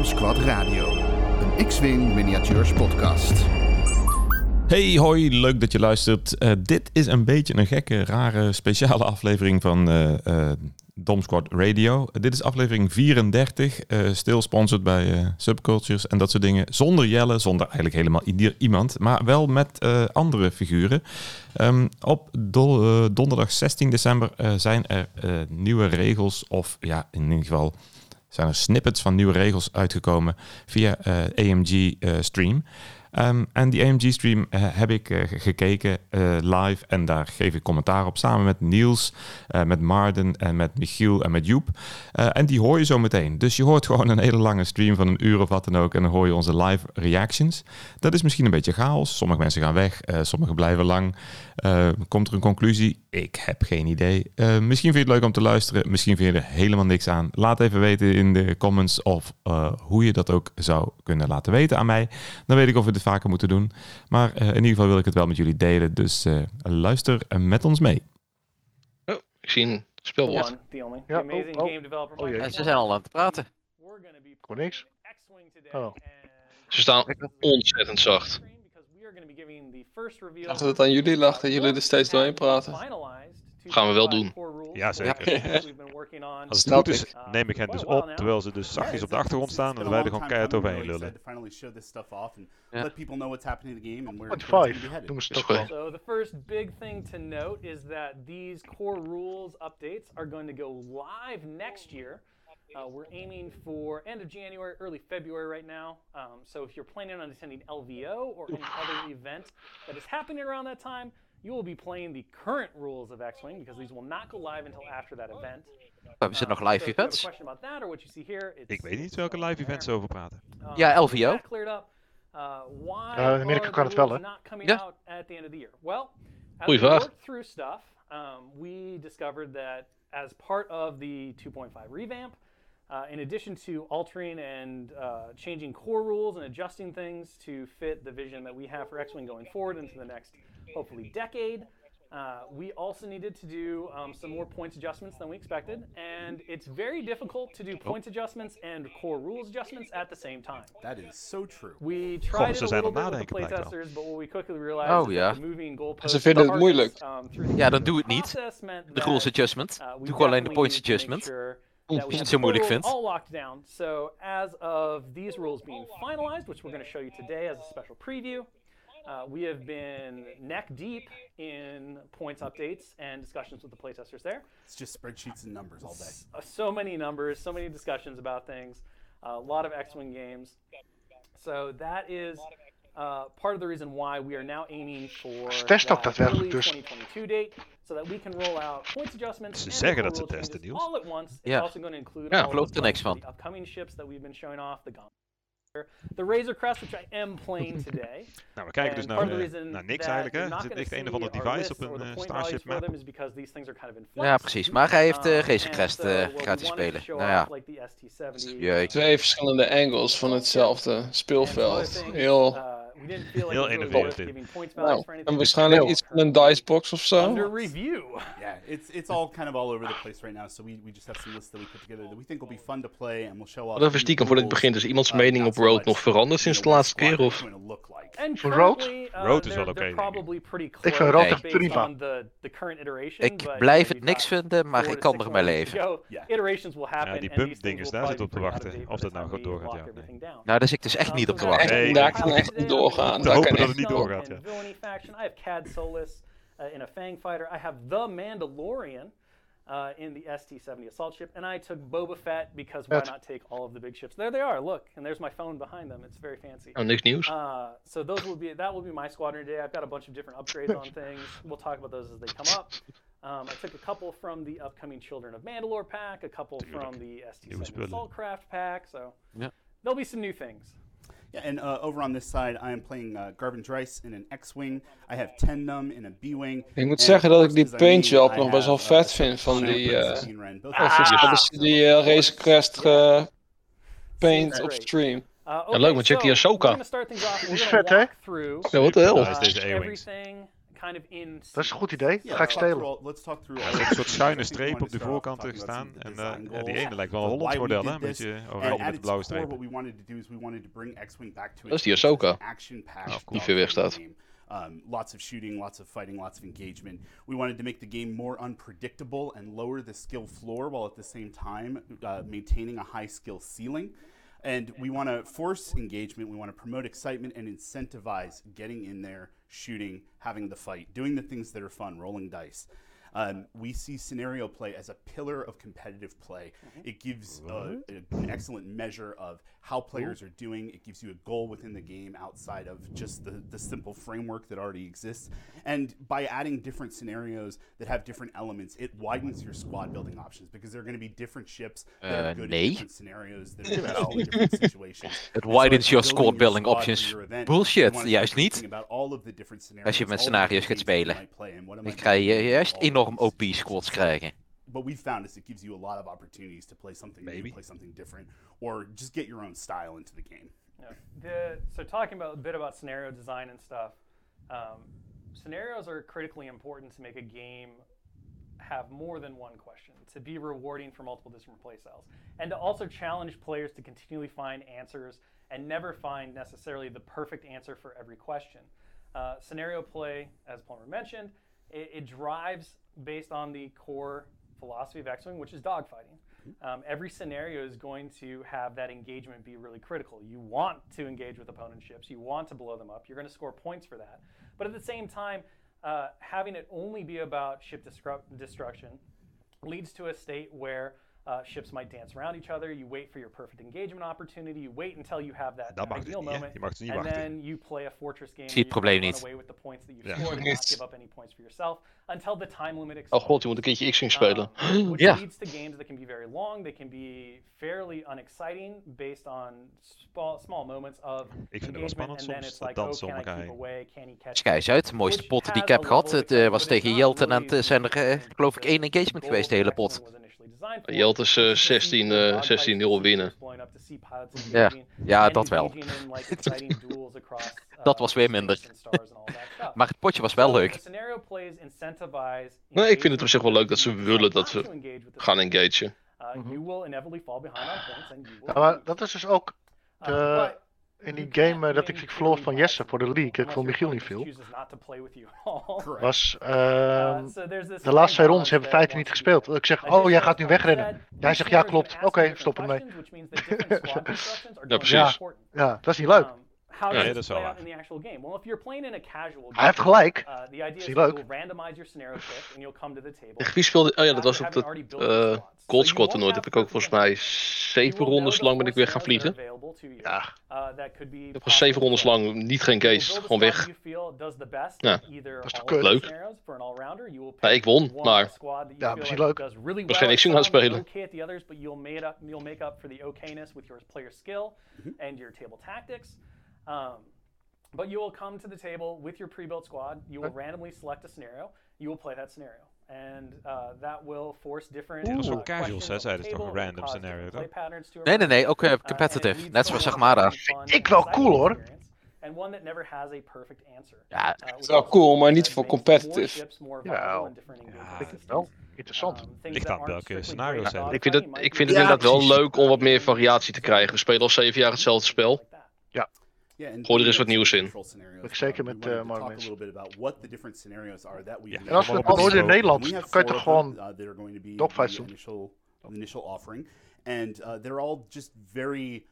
Dom Squad Radio, een X-Wing miniatures podcast. Hey, hoi, leuk dat je luistert. Eh, dit is een beetje een gekke, rare, speciale aflevering van eh eh, Dom Squad Radio. dit is aflevering 34, eh stil sponsored bij Subcultures en dat soort dingen. Zonder Jelle, zonder eigenlijk helemaal iemand, maar wel met andere figuren. Ehm, op do- donderdag 16 december zijn er nieuwe regels, of ja, in ieder geval zijn er snippets van nieuwe regels uitgekomen via eh, AMG eh, Stream. Ehm, en die AMG-stream heb ik eh, ge- gekeken eh, live en daar geef ik commentaar op samen met Niels, met Marden en met Michiel en met Joep. En die hoor je zo meteen. Dus je hoort gewoon een hele lange stream van een uur of wat dan ook en dan hoor je onze live reactions. Dat is misschien een beetje chaos. Sommige mensen gaan weg, sommigen blijven lang. Eh, komt er een conclusie? Ik heb geen idee. Eh, misschien vind je het leuk om te luisteren, misschien vind je er helemaal niks aan. Laat even weten in de comments of eh, hoe je dat ook zou kunnen laten weten aan mij. Dan weet ik of we dit vaker moeten doen. Maar eh, in ieder geval wil ik het wel met jullie delen. Dus eh, luister met ons mee. Oh, ik zie een spelwoord. One, the only. Ja, the amazing oh, oh. game developer. Oh. Ja, ze zijn al aan het praten. Niks. Oh. Ze staan ontzettend zacht. We dacht dat het aan jullie lag, dat jullie er steeds doorheen praten. Gaan we wel doen. Ja, zeker. Ja. Als het goed is, ik. neem ik hen dus op, terwijl ze dus zachtjes op de achtergrond staan en wij er gewoon keihard overheen lullen. Ja. Let people know what's happening in the game and where Point it's gonna be five. headed. Noemen ze toch wel. So the first big thing to note is that these core rules updates are going to go live next year. Uh, we're aiming for end of January, early February right now. Um, so if you're planning on attending LVO or any other event that is happening around that time, you will be playing the current rules of X-Wing because these will not go live until after that event. Hebben ze nog live if you have a events? question about that or what you see here, it's- Ik weet niet it's welke live on events there. over praten. Um, Ja, LVO. that cleared up. Uh, why Uh, in Amerika are kan the het wel, rules hè? not coming Ja. out at the end of the year? Well, as Goeie we vraag. worked through stuff, um, we discovered that as part of the 2.5 revamp, uh, in addition to altering and uh, changing core rules and adjusting things to fit the vision that we have for X-Wing going forward into the next, hopefully, decade, uh, we also needed to do um, some more points adjustments than we expected, and it's very difficult to do points adjustments and core rules adjustments at the same time. That is so true. We Goh, tried ze it a zijn little aan bit with the playtesters, but what we quickly realized Oh, is ja. that the moving goalposts Ze vinden het targets, moeilijk. um, through the Ja, dan review doe het niet. process meant De rules adjustment. uh, we Doe gewoon alleen de points needed to make adjustment. sure Oeh, that we niet had zo moeilijk vindt. All locked down. So as of these rules being finalized, which we're going to show you today as a special preview, uh, we have been neck deep in points updates and discussions with the playtesters there. It's just spreadsheets and numbers all day. Uh, so many numbers, so many discussions about things, a lot of X-wing games. So that is uh, part of the reason why we are now aiming for Ze testen ook that daadwerkelijk early dus. 2022 date, so that we can roll out points adjustments. Ze and zeggen dat ze testen, Niels. All at once. It's Ja. also going to include Ja, all geloof of er niks the, van. the upcoming ships that we've been showing off, the Gon- the Razor Crest, which I am playing today. Nou, we kijken dus naar, reason naar niks eigenlijk, hè. not Er zit echt een of ander device op een point Starship map. Ja, precies. Maar hij heeft Um, uh, Razor and Crest eh, gratis spelen. Nou ja, like the ST70, Jeuk. Twee verschillende angles van hetzelfde speelveld. Heel. Uh, we didn't feel like Heel it was innovatief. worth giving points values Nou, for en anything. waarschijnlijk Heel. iets van een dicebox of zo. Under review. Yeah, it's it's all kind of all over the place right now. So we, we just have some lists that we put together that we think will be fun to play and we'll show off. Wat even stiekem voordat het begint. Is iemands mening op Road nog veranderd sinds de laatste keer? Of? And rood? currently, uh, Rood is wel they're- oké, denk ik. probably pretty Ik close vind rood echt based prima. on the, the current iteration, Ik but, blijf you het niks got vinden, maar four ik to kan six er mee more leven. go. Ja. Iterations will happen, die and bump things dinges, will daar zit probably op te be wachten. pretty Of dat nou of time doorgaat, we ja, lock nee. everything down. Nou, daar zit ik dus echt Um, niet op te wachten. Nee, daar kan echt niet I'm doorgaan. gonna Te Daar hopen kan dat echt het niet niet doorgaat, ja. Villainy faction, I have Cad Solus uh, in a Fang fighter. I have the Mandalorian uh, in the ST-70 assault ship, and I took Boba Fett because why not take all of the big ships? There they are. Look, and there's my phone behind them. It's very fancy. Oh, niks nieuws. Uh, so those will be that will be my squadron today. I've got a bunch of different upgrades on things. We'll talk about those as they come up. Um, I took a couple from the upcoming Children of Mandalore pack, a couple from the ST-70. Assault Craft pack. So Ja. there'll be some new things. Yeah, and uh, over on this side, I am playing uh, Garvin Dryce in an X-wing. I have Tendum in a B-wing. Ik moet zeggen dat ik die paint job I nog best wel uh, vet vind van die... eh hebben ze die eh, Razor Crest ge- paint op stream. Uh, leuk, want check die so Ahsoka. Die is vet, hè? Ja, wat de hel. Is deze A-Wings. Kind of in. Dat is een goed idee. Yeah, Ga ik stelen. all- Let's talk through Er all een soort schuine streep we op de voorkant staan. En eh, ja, die ene lijkt wel een Hollands model, hè? Een beetje And oranje met blauwe strepen. to Dat is die Ahsoka. Die ver weg staat. Um, lots of shooting, lots of fighting, lots of engagement. We wanted to make the game more unpredictable and lower the skill floor while at the same time uh, maintaining a high skill ceiling. And we want to force engagement. We want to promote excitement and incentivize getting in there, shooting, having the fight, doing the things that are fun, rolling dice. Um, we see scenario play as a pillar of competitive play. It gives uh, an excellent measure of how players are doing. It gives you a goal within the game outside of just the, the simple framework that already exists. And by adding different scenarios that have different elements, it widens your squad building options because there are going to be different ships that Uh, are good nee. in different scenarios, that are good in different situations. It And so widens as your squad building squad options. your event, Bullshit, you wanna juist niet. about all of the different Als je scenarios, met all scenario's gaat you spelen. play, and what am Dan I ga je gonna do with juist all enorm OP squads scenarios? krijgen. What we found is it gives you a lot of opportunities to play something Maybe. new, play something different, or just get your own style into the game. Yeah. The, so talking about a bit about scenario design and stuff, um, scenarios are critically important to make a game have more than one question, to be rewarding for multiple different playstyles, and to also challenge players to continually find answers and never find necessarily the perfect answer for every question. Uh, scenario play, as Plummer mentioned, it, it drives based on the core philosophy of X-Wing, which is dogfighting. Um, every scenario is going to have that engagement be really critical. You want to engage with opponent ships, you want to blow them up, you're going to score points for that. But at the same time, uh, having it only be about ship destru- destruction leads to a state where uh, ships might dance around each other. You wait for your perfect engagement opportunity. You wait until you have that Dat mag ideal niet, moment, Je niet and then you play a fortress game. Zie het where you probleem run niet. away with the points that you've Ja. scored not give up any points for yourself until the time limit Oh expires. god, je moet een keertje X-Wing spelen. Um, which Ja. leads to games that can be very long. They can be fairly unexciting based on small, small moments of Ik vind het wel spannend soms, it's dat like, oh, dansen can om I away? Can he catch Schijs uit, de mooiste potten die ik heb gehad, het, eh, was tegen Jelten en het zijn er, eh, geloof ik, één engagement geweest de hele pot. X-Wing was initially designed for Jelte is, eh, see 16, cool eh, dogfights, 16-0 to see winnen. Ja, ja, dat wel. like, uh, Dat was weer minder. Maar het potje was wel leuk. Nee, ik vind het op zich wel leuk dat ze willen dat we gaan engagen. Uh, Mhm. Ja, maar dat is dus ook Uh, de- in die game eh, dat ik verloor van Jesse voor de league. Ik vond Michiel niet veel. Correct. Was, Uh, ehm, de laatste twee rondes hebben feiten niet gespeeld. Ik zeg, oh jij gaat nu wegrennen. Jij zegt, ja klopt, oké, different stop ermee. Ja, precies. Ja, dat is niet leuk. How Ja, does ja, it dat is play wel out in the actual game? Well, if you're playing in a casual game, Hij heeft gelijk. uh, the idea is niet that leuk. you'll randomize your scenario pick and you'll come to the table. Wie speelde... Oh ja, dat was op dat your eh. So Gold Squad toernooi. have heb ik ook volgens mij zeven rondes lang ben ik weer gaan vliegen. Ja, Uh, heb gewoon zeven rondes lang niet geen a Gewoon weg. Ja. Dat is toch kut? scenarios for an all-rounder. You will Ja, ik won, maar- Ja, misschien leuk. really was geen at X-Wing aan some, spelen. Okay at Um, but you will come to the table with your pre-built squad. You will randomly select a scenario. You will play that scenario. And uh, that will force different Ja, dat is uh, casuals, hè, zeiden ze toch, een random scenario, different play patterns to Nee, nee, nee, ook uh, competitive. Net zoals really fun ik wel cool, hoor. And one that never has a perfect answer. Ja, Uh, which wel cool, maar niet voor more competitive. Ja, ik vind het systems. wel interessant. Um, things Ligt aan welke scenario's great zijn. Ik vind het, ik vind het Ja, inderdaad wel leuk om wat meer variatie te krijgen. We spelen al zeven jaar hetzelfde spel. like that. Yeah, and Gooi er eens wat we nieuws have in. control scenarios Ik as zeker met, We wanted talk little bit about what the different scenarios are that we Ja. have En als we het op in. Nederland, We kan je toch gewoon... uh, that are going to be dogfights doen. initial, the initial offering, and uh, they're all just very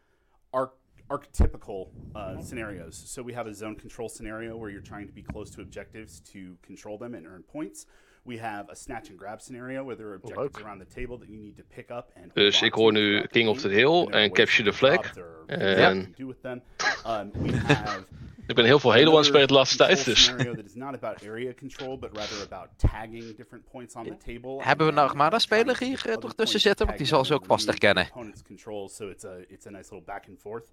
arch- archetypical uh, scenarios. So we have a zone control scenario where you're trying to be close to objectives to control them and earn points. We have a snatch and grab scenario where there are objectives leuk. around the table that you need to pick up and. Dus ik hoor nu King of the Hill en Capture the Flag. En-. Um, we have Ik ben heel veel Halo aan het spelen de laatste tijd. Dus. scenario that is not about area control, but rather about tagging different points on the table. Hebben we een Armada-speler hier to other toch tussen zitten? Want die zal ze ook vast herkennen. Opponent's control, so it's a it's a nice little back and forth.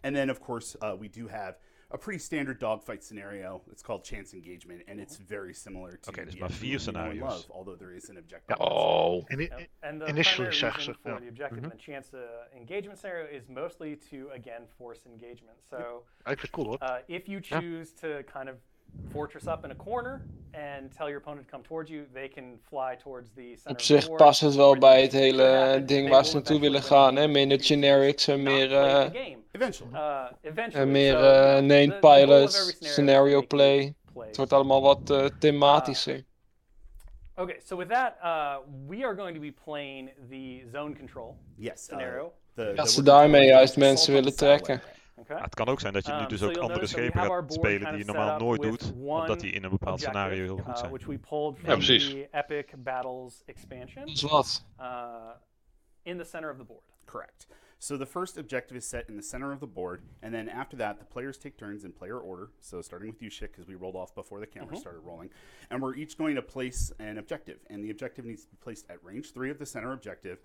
And then of course uh, we do have a pretty standard dogfight scenario. It's called chance engagement, and it's very similar to okay, dus the maar X-Wing vier that we know and scenario's. love, although there is an objective. Oh. En, Yep. And the Initially, primary reason for ja. the objective and the chance to engagement scenario is mostly to again force engagement. So ik cool uh, if you choose to kind of fortress up in a corner and tell your opponent to come towards you. They can fly towards the center Op of the zich board. past het wel bij het hele ding waar ze naartoe willen gaan. Hè? Minder not generics en meer, the eh. Eventually. Uh, eventually. en meer eh, the- named the pilots, scenario play. Het wordt allemaal wat eh, thematischer. Okay, so with that, uh, we are going to be playing the zone control yes. uh, scenario. the, Als the- ze daarmee juist mensen willen the trekken. Array. Okay. Ja, het kan ook zijn dat je nu Um, dus so ook you'll andere notice that we schepen have our gaat board spelen kind die je of normaal set up nooit doet, omdat die in een bepaald scenario heel goed uh, zijn. which we pulled Ja, from precies. the Epic Battles expansion Dat is wat. uh, in the center of the board. Correct. So the first objective is set in the center of the board, and then after that, the players take turns in player order. So starting with you, Shik, because we rolled off before the camera started rolling, and we're each going to place an objective, and the objective needs to be placed at range three of the center objective,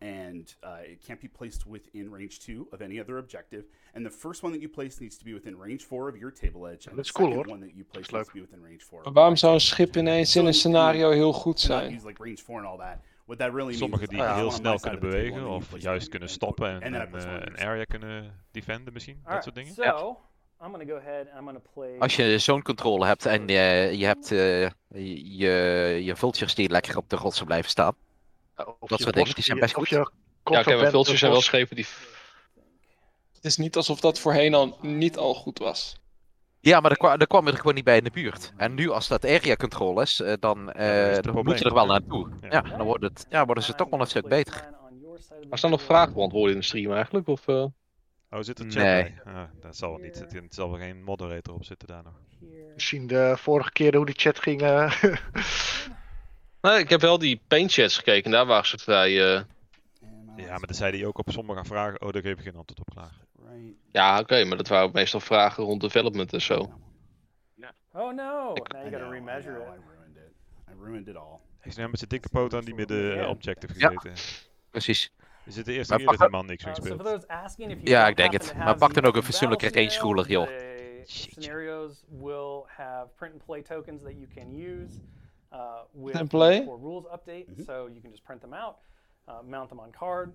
and uh, it can't be placed within range two of any other objective. And the first one that you place needs to be within range four of your table edge, and Dat the cool, hoor. one that you place is needs to leuk. be within range four. Maar waarom zou een schip ineens in een scenario heel goed zijn? use like range four and all that. What that really means Sommigen die heel snel kunnen bewegen of juist kunnen stoppen en, eh, een yours. area kunnen defenden misschien, dat soort dingen. so I'm going to go ahead and I'm going to play. Als je zone control hebt en je, je hebt eh, je, je vultures die lekker op de rotsen blijven staan. Of Dat je soort dingen, die zijn best goed. je Ja, oké, maar de zijn wel schepen die... Het is niet alsof dat voorheen al niet al goed was. Ja, maar daar kwam, daar kwam er gewoon niet bij in de buurt. En nu als dat area control is, eh, dan, eh, is het dan probleem moet je er wel naartoe. Ja. Ja, dan wordt het, ja, worden ze toch wel een stuk beter. Maar staan nog vragen beantwoorden in de stream eigenlijk? Of, eh? Oh, zit er chat Nee. bij? Ah, dat zal wel niet. Het, het zal wel geen moderator op zitten daar nog. Misschien de vorige keer hoe die chat ging. eh, Nee, ik heb wel die paint chats gekeken en daar waren ze vrij... eh, Ja, maar dan zei hij ook op sommige vragen, oh, daar geef ik geen antwoord op klaar. Ja, oké, maar dat waren meestal vragen rond development en zo. Oh no! Ik- Now you got to know, I remeasure know, I it. ruined it. I ruined it all. Hij is nu met zijn dikke poot aan die midden Ja. objective Ja. gezeten. Precies. Is dit de eerste Maar keer dat die man niks Uh, so speelt? Ja, ik denk het. Maar pak dan ook een fatsoenlijke battle range schooler, joh. Scenarios will have print and play tokens that you can use uh, with and play? the core rules update. So you can just print them out, uh, mount them on card,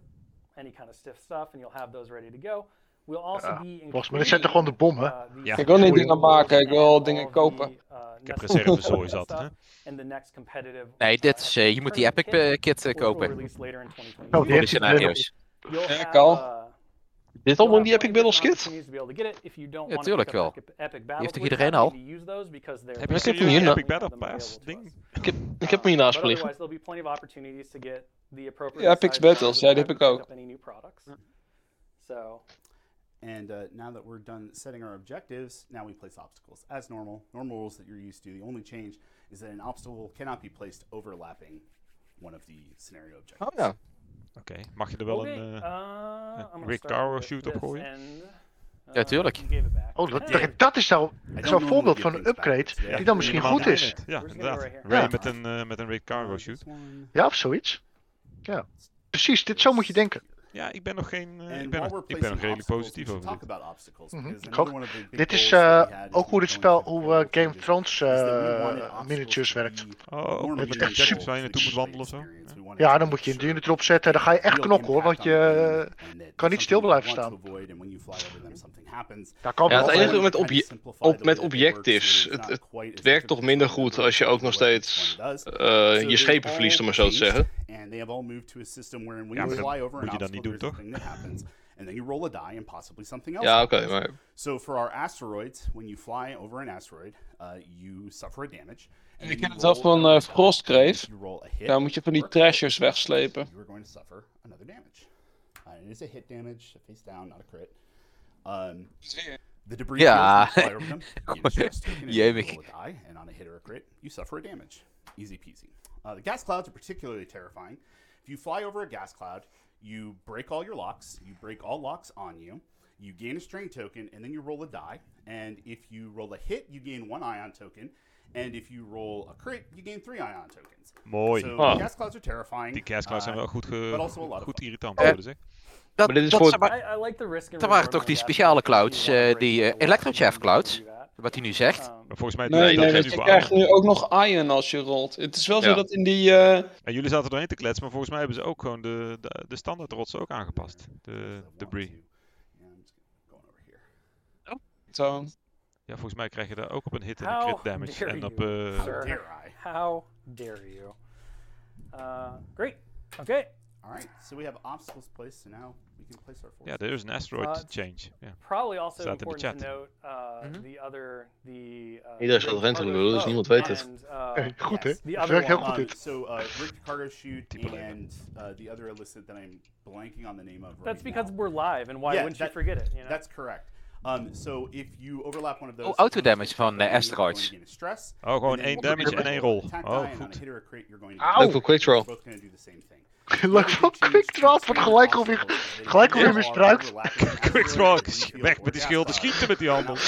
any kind of stiff stuff, and you'll have those ready to go. We'll also Ja, be volgens mij, dit zijn toch gewoon de bommen? uh, the Ja. Ik wil niet dingen maken, ik wil dingen all kopen. the, uh, Ik heb and zat, hè? Nee, uh, dit is, eh, je moet die Epic eh, kit eh, will kopen. release later in 2022. Oh, die scenario's. Ja, have, Carl. Dit allemaal in die Epic Battles kit? opportunities to be able to get it. If you don't Ja, tuurlijk wel. Battles, heeft toch iedereen al? to use those because they're Heb je available Epic Battle them Pass ding? Ik heb, ik heb hem hier naast But me liggen. Ja, Epic Battles, ja, die heb ik ook. So, And uh, now that we're done setting our objectives, now we place obstacles as normal. Normal rules that you're used to. The only change is that an obstacle cannot be placed overlapping one of the scenario objectives. Oh ja. Oké, mag je er wel okay, een... uh, eh, gonna Rick Tower shoot this opgooien? end. Ja, Uh, tuurlijk. Oh, dat, Yeah. dat is nou zo'n normally voorbeeld van een upgrade. Yeah. die dan misschien goed is. Ja, inderdaad. Ray Ja. met een, eh, met een Rick Cargo Uh, shoot. Ja, of zoiets. Ja. Precies, dit, zo moet je denken. Ja, ik ben nog geen... eh, And ik, ben nog, ik ben nog redelijk positief over dit. ook. the big Dit is eh, is ook hoe dit spel, hoe eh, Game of Thrones miniatures werkt. Oh, more met echt super- waar je naartoe moet wandelen of zo. Ja. Ja, dan moet je een unit erop zetten. Dan ga je echt knokken hoor, want je eh, kan niet stil blijven staan. daar kan Ja, het enige met obje- op- met objectives, het- het werkt toch minder goed als je ook nog steeds eh, je schepen verliest, om maar zo te zeggen. And they have all moved to a system wherein when Ja, dat fly over moet je dan niet doen, happens, and then you roll a die and possibly something else. Ja, oké, happens. maar So for our asteroids, when you fly over an asteroid, uh, you suffer a damage. And Ik then ken you het wel roll van another eh. Frostgrave. If you roll a hit Daar moet je van die or a crit, trashers wegslepen. You are going to suffer another damage. Uh, it is a hit damage, face down, not a crit. Um, the debris Ja. fields, you fly over them, you just token and you Jemig. roll a die, and on a hit or a crit, you suffer a damage. Easy peasy. Uh, the gas clouds are particularly terrifying. If you fly over a gas cloud, you break all your locks. You break all locks on you. You gain a strain token, and then you roll a die. And if you roll a hit, you gain one ion token. And if you roll a crit, you gain three ion tokens. Mooi. So Ah. gas clouds are terrifying. Die gasclouds zijn Uh, wel goed, ge- but also a lot of goed irritant Eh, geworden, zeg. Dat, Maar dit is dat, maar- I, I like the risk Dat waren toch die speciale clouds, eh, die, the eh, can clouds? wat hij nu zegt. Um, Maar volgens mij Nee, je krijgt nu ook nog iron als je rolt. Het is wel zo dat in die... eh, En jullie zaten doorheen te kletsen, maar volgens mij hebben ze ook gewoon de, de, de standaard rotsen ook aangepast. De debris. zo. Ja, volgens mij krijg je daar ook op een hit en How een crit damage. En op... you, eh, sir. Dare I? How dare you? Uh, great. Okay. All right, so we have obstacles placed, so now we can place our forces. ja, there is an asteroid Uh, change. Ja. Probably also Staat in de important to chat. note uh, Mhm. the other the. Uh, Iedereen staat lullen, dus niemand weet het. and, uh, goed hè? Het other werkt heel goed dit. so uh, rigged cargo of and uh, the other illicit that I'm blanking on the name of. That's right because now. we're live, and why Yeah, wouldn't that- you forget it? You know? That's correct. Um, so if you overlap one of those, Oh, auto you're going damage to van, damage, asteroids. Oh, gewoon één damage en één roll rol. an Oh, goed. Leuk voor quick the thing. Leuk van quick draw wordt gelijk alweer, gelijk alweer misbruikt. Quick draw, weg met die schilden, schieten met die handel.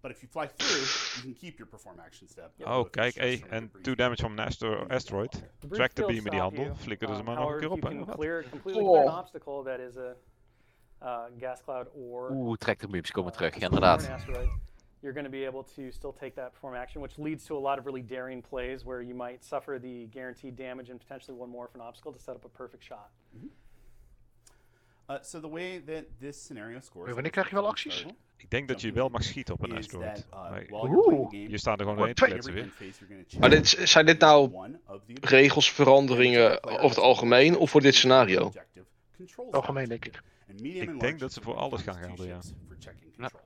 But if you fly through, you can keep your perform action step. Oh, kijk, hey, en 2 damage van een astro asteroid. The Tractor will beam met die handel, you. flikkerde ze Um, maar nog een keer op. clear, completely clear an obstacle that is a uh, gas cloud or Oeh, tractorbeams komen uh, terug, or inderdaad. an asteroid, you're going to be able to still take that perform action, which leads to a lot of really daring plays where you might suffer the guaranteed damage and potentially one more for an obstacle to set up a perfect shot. Uh, so the way that this scenario scores. Wanneer krijg je wel acties? Ik denk dat je wel mag schieten op een asteroid. that, uh, je staat er gewoon doorheen te kletsen weer. Maar dit, zijn dit nou one of the regelsveranderingen over het algemeen of voor dit scenario? Algemeen denk ik. And medium Ik and denk large dat ze voor ships alles gaan gelden, ja. for checking control.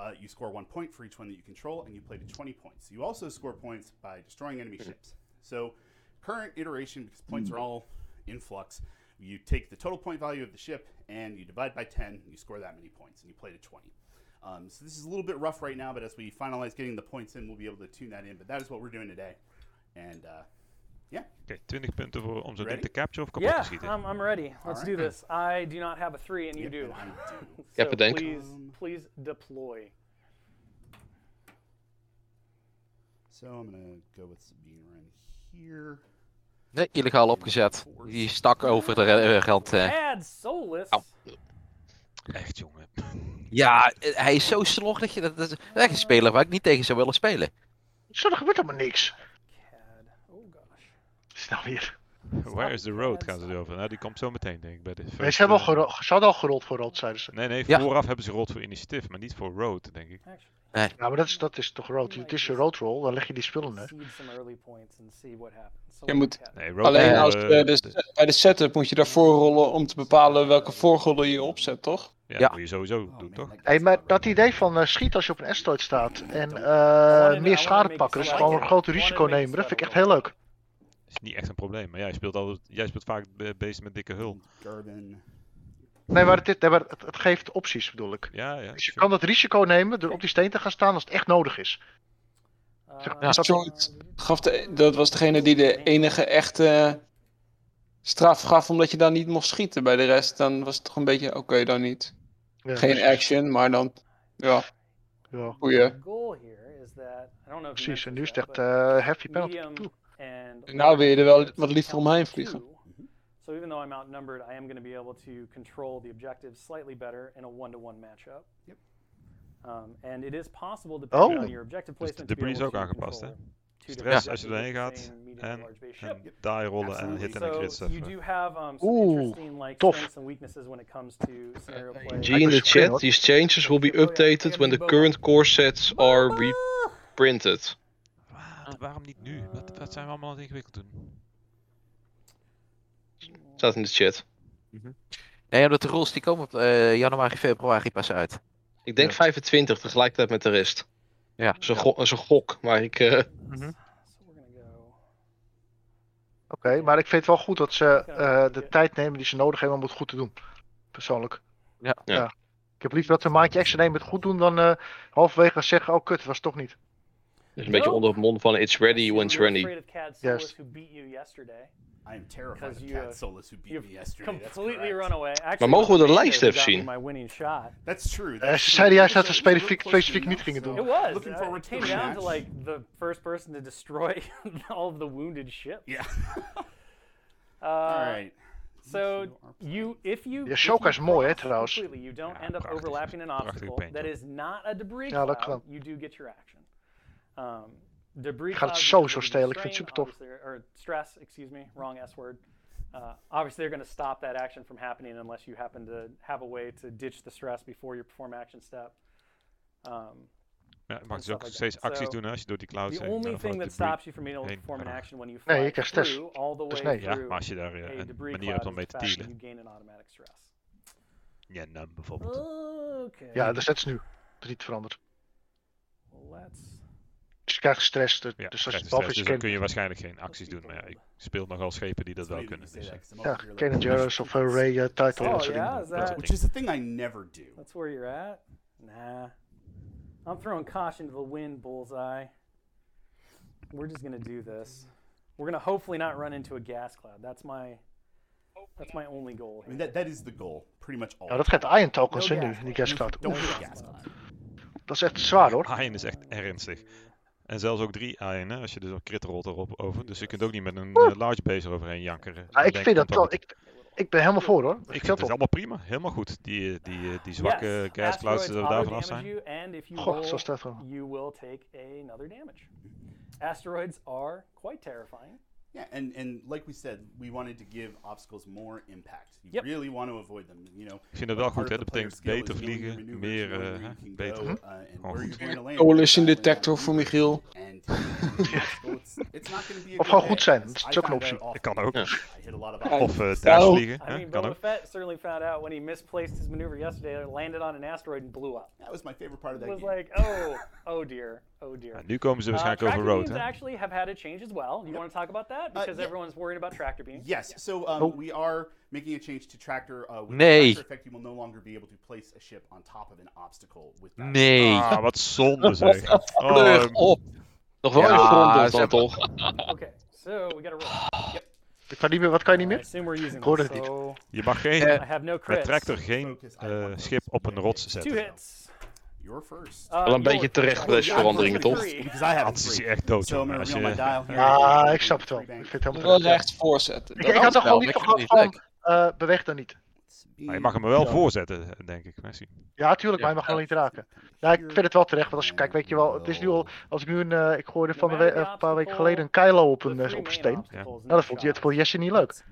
Uh, you score one point for each one that you control, and you play to 20 points. You also score points by destroying enemy ships. So, current iteration, because points are all in flux, you take the total point value of the ship and you divide by 10, and you score that many points, and you play to 20. Um, so this is a little bit rough right now, but as we finalize getting the points in, we'll be able to tune that in. But that is what we're doing today. And uh, yeah, Oké, 20 punten voor, om zo'n ding te capture of kapot te Yeah, schieten. I'm, I'm ready. Let's do this. I do not have a three, and you Yep, do. Ja, so bedenk. please, please deploy. So I'm gonna go with Sabine Wren here. Nee, illegaal opgezet. Die stak over de eh, rand. eh. Solus. Echt, jongen. Ja, hij is zo slordig. Dat, dat is echt een speler waar ik niet tegen zou willen spelen. Zo, er gebeurt helemaal niks. CAD. Oh gosh. Nou weer? Where is the road gaan ze erover. Nou, die komt zo meteen, denk ik. Bij de Nee, ze, hebben al eh, ze hadden al gerold voor rood, zeiden ze. Nee, nee, Ja. vooraf hebben ze gerold voor initiatief, maar niet voor road, denk ik. Actually, Ja, maar dat is, dat is toch rood? Het is je rood roll, dan leg je die spullen neer. Je moet-. Nee, road Alleen eh, als de, bij de setup moet je daarvoor rollen om te bepalen welke volgorde je opzet, toch? ja, Ja. moet je sowieso Oh, doen, man, toch? Hey, maar dat idee van eh, schieten als je op een asteroid staat en eh, meer schade pakken, dus gewoon een groot risico nemen, dat vind ik echt heel leuk. Is niet echt een probleem. Maar jij speelt, altijd, jij speelt vaak be- beesten met dikke hul. Nee, maar het, is- nee, maar het, het geeft opties bedoel ik. Ja, ja. Dus je sure. kan dat risico nemen door op die steen te gaan staan als het echt nodig is. Uh, Zeg, Ja, dat- gaf de, dat was degene die de enige echte straf gaf omdat je dan niet mocht schieten. Bij de rest dan was het toch een beetje oké dan niet. Ja, Geen action, maar dan ja, Ja, goeie. Precies. En nu is het echt eh, heavy penalty. medium Nou wil je er wel wat count omheen vliegen. So even though I'm outnumbered, I am going to be able to control the objectives slightly better in a one-to-one matchup. Yep. Um, and it is possible, depending Oh. on your objective Dus de placement, to be debris is ook to aangepast, hè? Stress different als je erheen gaat en, en die rollen en hit en crit stuff. you do have um, some Oeh, tof. strengths and weaknesses when it comes to scenario play. G in the chat, these changes will be updated when the current core sets are reprinted. Wat? Waarom niet nu? Wat, wat zijn we allemaal aan het ingewikkeld doen? Staat in de chat. Nee, omdat de rules die komen op eh, januari, februari pas uit. Ik denk Ja. 25 tegelijkertijd met de rest. Ja. Dat is een, go- dat is een gok, maar ik... eh, So we're gonna go. Oké, maar ik vind het wel goed dat ze eh, de tijd nemen die ze nodig hebben om het goed te doen. Persoonlijk. Ja. Ja. Ik heb liever dat ze een maandje extra nemen het goed doen dan eh halverwege zeggen, oh kut, het was toch niet. Dus een beetje onder het mond van it's ready when it's ready. Yes. Who beat you yesterday. I am terrified of you, Cat Solus who beat me yesterday. Completely run away. Actually, mogen we de lijst even zien? My winning shot. That's true. Eh, that's ze zeiden juist dat ze specifiek- specifiek niet gingen doen. It was. Looking uh, forward it to came down to like the first person to destroy all of the wounded ships. Yeah. Uh, All right. So you, if you, Ja, Shoka is mooi, hè, trouwens. Completely, you don't Ja, end up overlapping an obstacle that is not a debris Ja, dat cloud. kan. You do get your action. Um, debris Ik ga het of the stelen, ik vind het supertof. obviously, Or stress, excuse me, wrong S word. Uh, obviously, they're going to stop that action from happening unless you happen to have a way to ditch the stress before you perform action step. Um, Ja, je mag dus ook like steeds that. acties So, doen hè, als je door die clouds The heen, only eh, thing that stops you from being able to heen perform an gaat. action when you Nee, fly je krijgt stress. all the Dus way nee. Ja, maar als je daar eh, a een debris manier hebt om cloud mee is te the dealen. you gain an automatic stress. Ja, nou, bijvoorbeeld. Okay. Ja, dus dat is nu. Dat is niet veranderd. Let's. Dus krijgt stress. Dus, Ja, dus als je je dus dan Ken- kun je waarschijnlijk geen acties doen. Maar ja, ik speel nogal schepen die dat wel kunnen. Dus, eh, Ja, over here Ken like, Jarrus of uh, Ray uh, Title. Oh, yeah? Is that- Which is the thing I never do. That's where you're at? Nah. I'm throwing caution to the wind, bullseye. We're just gonna do this. We're gonna hopefully not run into a gas cloud. That's my that's my only goal I mean, here. that, that is the goal, pretty much all. Nou, dat gaat Iron Tokens No zijn nu, die cloud. gascloud. Dat is echt zwaar hoor. Iron is echt ernstig. En zelfs ook drie iron, hè, als je dus ook crit rolt erop over. Dus je kunt ook niet met een eh, large base eroverheen jankeren. Ja, En ik vind dat goed. Ik, ik ben helemaal voor hoor. Ik Ik vind het allemaal prima, helemaal goed. Die, eh, die, eh, die zwakke Yes, gas clouds asteroids dat we daarvan af auto-damage zijn. Goh, zo staat het wel. you will take another damage. Asteroids are quite terrifying. Yeah, and, and like we said, we wanted to give obstacles more impact. You Yep. really want to avoid them. You know, Ik vind het wel part goed, hè. of Dat the betekent player beter skill is knowing vliegen, your meer, maneuvers, eh, knowing hè, where you can beter. go, uh, and Gewoon where goed. you're going to land, Coalition detector voor. Michiel. And, and it's, it's not going to be a Of good gewoon goed zijn, dat is I ook een found optie. Dat kan ook. Ja. I hit a lot of Of uh, Nou, dash vliegen, I hè, mean, Boba. Fett certainly found out when he misplaced his maneuver yesterday, landed on an asteroid and blew up. That was my favorite part of It that was game. like, oh, oh dear, oh dear. Ja, nu komen ze Uh, waarschijnlijk tractor over road, beams hè. actually have had a change as well. You want to talk about that? Because Uh, yeah. everyone's worried about tractor beams. Yes, so um, Oh. we are making a change to tractor. Uh, with Nee. the tractor effect, you will no longer be able to place a ship on top of an obstacle with that. Nee. Ah, wat zonde zeg. Oh, Pleur op. Nog wel in grond dan toch? Okay, so we got to roll. Ik kan niet meer, wat kan je niet I meer? assume we're using Ik hoorde this, het niet. so je mag geen, Eh, I have no met tractor geen eh, schip op een rots Two zetten. hits. You're first. Uh, Wel een beetje terecht voor deze veranderingen, toch? Anders is echt dood. Ah, ik snap het wel. Ik vind het helemaal Wel rechts voorzetten. Ik, Dat ik had wel, toch gewoon niet van, eh beweeg dan niet. Maar je mag hem er wel Ja. voorzetten, denk ik. Messi. Ja, tuurlijk, maar je mag hem niet raken. Ja, ik vind het wel terecht, want als je kijkt, weet je wel, het is nu al, als ik nu een, eh, ik gooide van de we- een paar weken geleden een Kylo op een, eh, op een steen. Nou, dat vond je het voor Jesse niet leuk.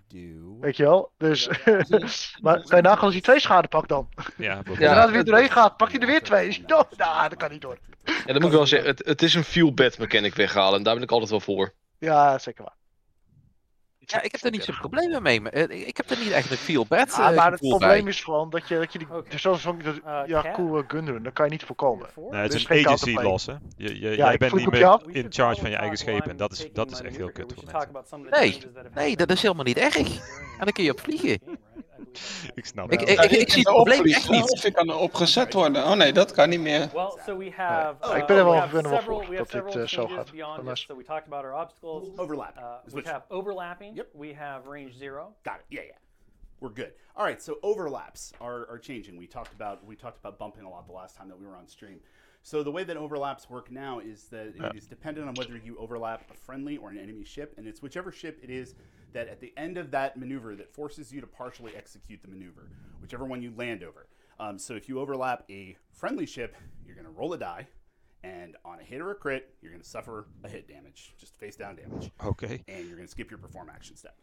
Weet je wel? Dus, maar kan je nagaan als hij twee schade pakt dan? Ja, Ja. daarna er weer doorheen gaat, pakt hij er weer twee. Hij dood? Nou, dat kan niet door. Ja, dat moet ik wel zeggen. Het, het is een feel bad mechanic weghalen. En daar ben ik altijd wel voor. Ja, zeker waar. Ja, ik heb er niet zo'n probleem mee. maar, eh, Ik heb er niet echt een feel bad Ja, eh, maar het probleem bij. is gewoon dat je, dat je die, Oké. dus zoals zo'n Uh, ja, cool gunrun, dat kan je niet voorkomen. Nee, het is geen een agency loss, hè. Je, je, Ja, jij bent niet meer in charge van je eigen schepen. En dat is, dat is echt heel kut voor mensen. Nee, nee, dat is helemaal niet erg. En dan kun je op vliegen. The game, right? I believe that's Ik snap Ik, het. ik, ik, ik zie het probleem echt niet. ik kan opgezet worden. Oh nee, dat kan niet meer. Well, so we have. Oh, uh, ik ben er wel- we have ben wel several, voor dat dit, several eh, zo gaat. beyond this. So we talked about our obstacles. Overlap. Uh, we what- have overlapping. Yep. We have range zero. Got it. Yeah, yeah. We're good. All right. So overlaps are, are changing. We talked about we talked about bumping a lot the last time that we were on stream. So the way that overlaps work now is that it is dependent on whether you overlap a friendly or an enemy ship, and it's whichever ship it is that at the end of that maneuver that forces you to partially execute the maneuver, whichever one you land over. Um, so if you overlap a friendly ship, you're going to roll a die, and on a hit or a crit, you're going to suffer a hit damage, just face down damage, Oké, and you're going to skip your perform action step.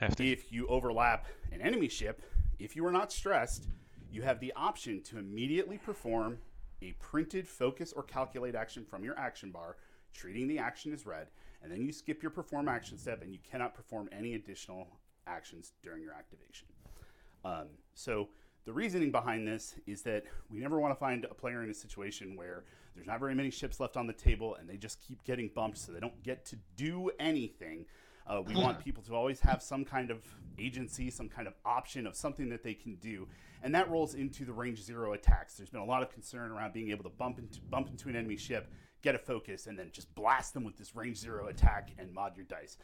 heftig. If you overlap an enemy ship, if you are not stressed, you have the option to immediately perform a printed focus or calculate action from your action bar, treating the action as red, and then you skip your perform action step and you cannot perform any additional actions during your activation. Um, so the reasoning behind this is that we never want to find a player in a situation where there's not very many ships left on the table and they just keep getting bumped so they don't get to do anything. Uh, we want people to always have some kind of agency, some kind of option of something that they can do, and that rolls into the range zero attacks. There's been a lot of concern around being able to bump into bump into an enemy ship, get a focus, and then just blast them with this range zero attack and mod your dice.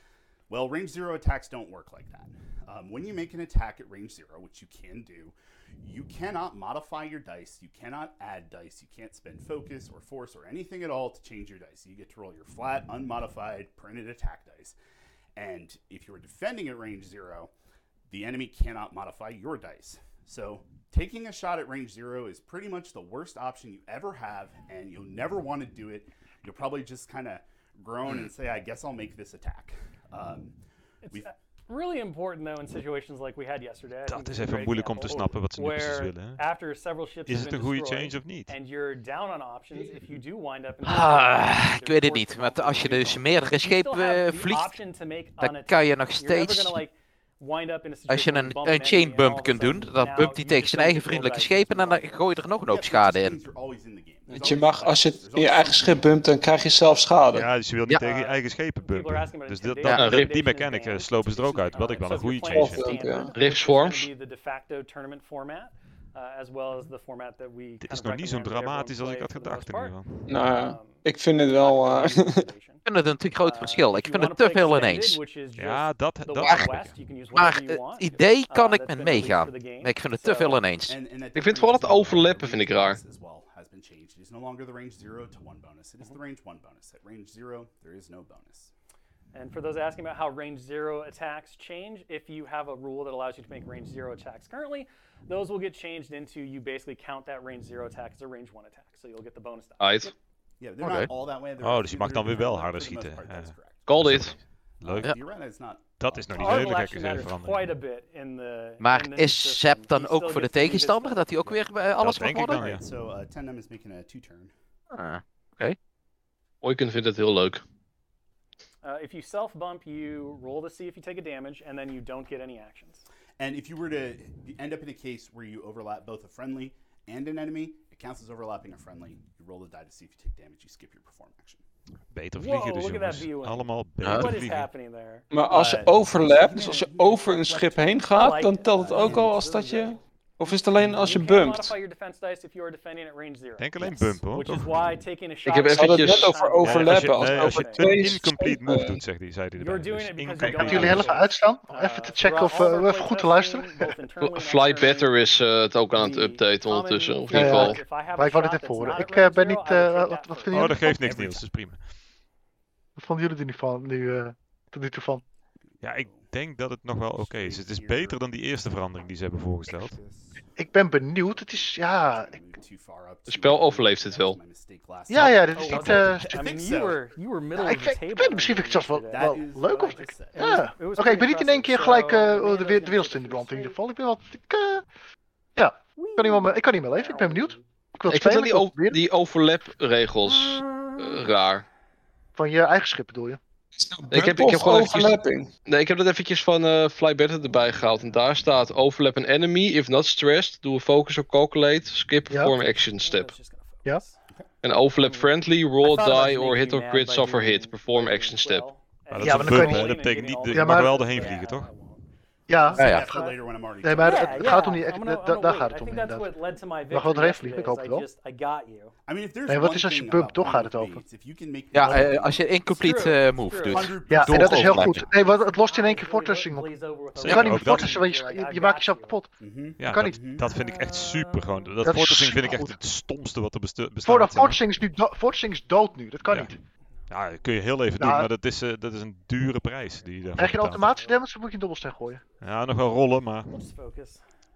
Well, range zero attacks don't work like that. Um, when you make an attack at range zero, which you can do, you cannot modify your dice. You cannot add dice. You can't spend focus or force or anything at all to change your dice. You get to roll your flat, unmodified, printed attack dice. And if you're defending at range zero, the enemy cannot modify your dice. So taking a shot at range zero is pretty much the worst option you ever have, and you'll never want to do it. You'll probably just kind of groan and say, "I guess I'll make this attack." Um, Really important though in situations like we had yesterday. Dat is even moeilijk om te snappen wat ze nu precies where willen. Hè? After several ships Is have het been een goede destroyed change of niet? And you're down on options if you do wind up in Ah, ik weet het niet. Want als je dus meerdere schepen eh, vliegt, dan kan je nog steeds... Als je een, een chain bump kunt doen, dan bumpt hij tegen zijn eigen vriendelijke schepen en dan gooi je er nog een hoop schade in. Want je mag, als je je eigen schip bumpt, dan krijg je zelf schade. Ja, dus je wil niet Ja. tegen je eigen schepen bumpen. Dus dat, Ja, dat, Rip- die mechanic eh, slopen ze er ook uit, wat ik wel een goede change vind. ja. Rift Swarms. Uh, as well as the format that we Dit kind is nog niet zo dramatisch als ik had gedacht in ieder geval. Nou ja, Um, ik vind het wel... eh, Ik vind het een te groot verschil. Ik vind het te veel ineens. Ja, dat, dat Maar- het idee kan ik met meegaan. Maar ik vind het te veel ineens. Ik vind vooral het overlappen vind ik raar. It is no longer the range 0 to 1 bonus. It is the range 1 bonus. At range 0, there is no bonus. And for those asking about how range zero attacks change, if you have a rule that allows you to make range zero attacks currently, those will get changed into you basically count that range zero attack as a range one attack. So you'll get the bonus die. Uit. Yeah, they're Okay. not all that way. They're Oh, dus je mag dan weer wel harder schieten. that is Ja. Leuk. Uh, not Dat is nog niet bit in the. Maar is. Sep dan ook voor de tegenstander? Dat hij ook weer bij alles mag denk ik dan, worden? ja. So uh, is making a two turn. Ah, Oiken vindt het heel leuk. Uh, if you self bump, you roll to see if you take a damage, and then you don't get any actions. And if you were to end up in a case where you overlap both a friendly and an enemy, it counts as overlapping a friendly. You roll the die to see if you take damage. You skip your perform action. Beter Wow, vliegen dus look at that jongens. B1. Allemaal Huh? beter What is vliegen. happening there? Maar als je overlapt, dus als je over een schip heen gaat, dan telt het ook al als dat je... Of is het alleen als je bumpt? Denk alleen bumpen hoor. Which toch? is why taking a shot. heb het net over overlappen. Als je als over je twee een incomplete move schepen- doet, zegt hij, zei hij erbij. doing Dus jullie heel even uitstaan? Even te checken of uh, even goed te luisteren. Fly Better is eh, het ook aan het updaten ondertussen. Of in ieder ja, geval. Maar ik wou dit even horen. Ik eh, ben niet... eh, wat, wat vinden Oh, dat geeft niks Niels, dat is prima. Wat vonden jullie er nu van? Nu, eh, tot nu toe van? Ja, ik denk dat het nog wel oké is. Het is beter dan die eerste verandering die ze hebben voorgesteld. Ik ben benieuwd. Het is... Ja... ik- Het spel overleeft het wel. Ja, ja, dit is Oh, niet... okay. eh, I think mean, so. you were you were middle Ja, of ik the vind, table. ik weet, misschien vind ik het zelfs wel, leuk. Of, ja. Oké, ik ben niet in één keer gelijk eh, impressive, de, wereld in de brand in ieder geval. Ik ben wat... Ik, eh, ja, ik kan, niet meer, mee- ik kan niet meer leven. Ik ben benieuwd. Ik wil het Ik vind die, die overlap-regels eh, raar. Van je eigen schip bedoel je? Ik heb, ik heb gewoon eventjes, overlapping. nee, ik heb dat eventjes van eh Fly Better erbij gehaald. En daar staat overlap an enemy. If not stressed, do a focus or calculate. Skip perform action step. Gonna Ja. En overlap friendly, roll die or hit or crit, suffer hit. Perform action step. Maar dat Ja, is maar een dan je hè. Dat betekent niet, Ja, je mag maar- wel erheen vliegen, toch? Ja, Ja, ja. After later when I'm already Nee, maar het gaat om die... Daar gaat het om doorheen yesterday, vliegen, ik hoop het I wel. just- I mean, if there's Nee, wat is als je about toch gaat het over. Ja, eh, als je incomplete it's move doet. 100% Ja, en dat is heel goed. Nee, want het lost in één keer fortressing op. Je kan niet fortressen, want je, maakt jezelf kapot. Mhm. Ja, kan dat, niet. dat vind ik echt super gewoon. Dat, fortressing vind ik echt het stomste wat er bestaat. Voordat zeg maar. fortressing is dood nu. Dat kan niet. Ja, dat kun je heel even Nou, doen, maar dat is, eh, dat is een dure prijs die je Krijg je een automatische damage, dan moet je een dobbelsteen gooien. Ja, nog wel rollen, maar.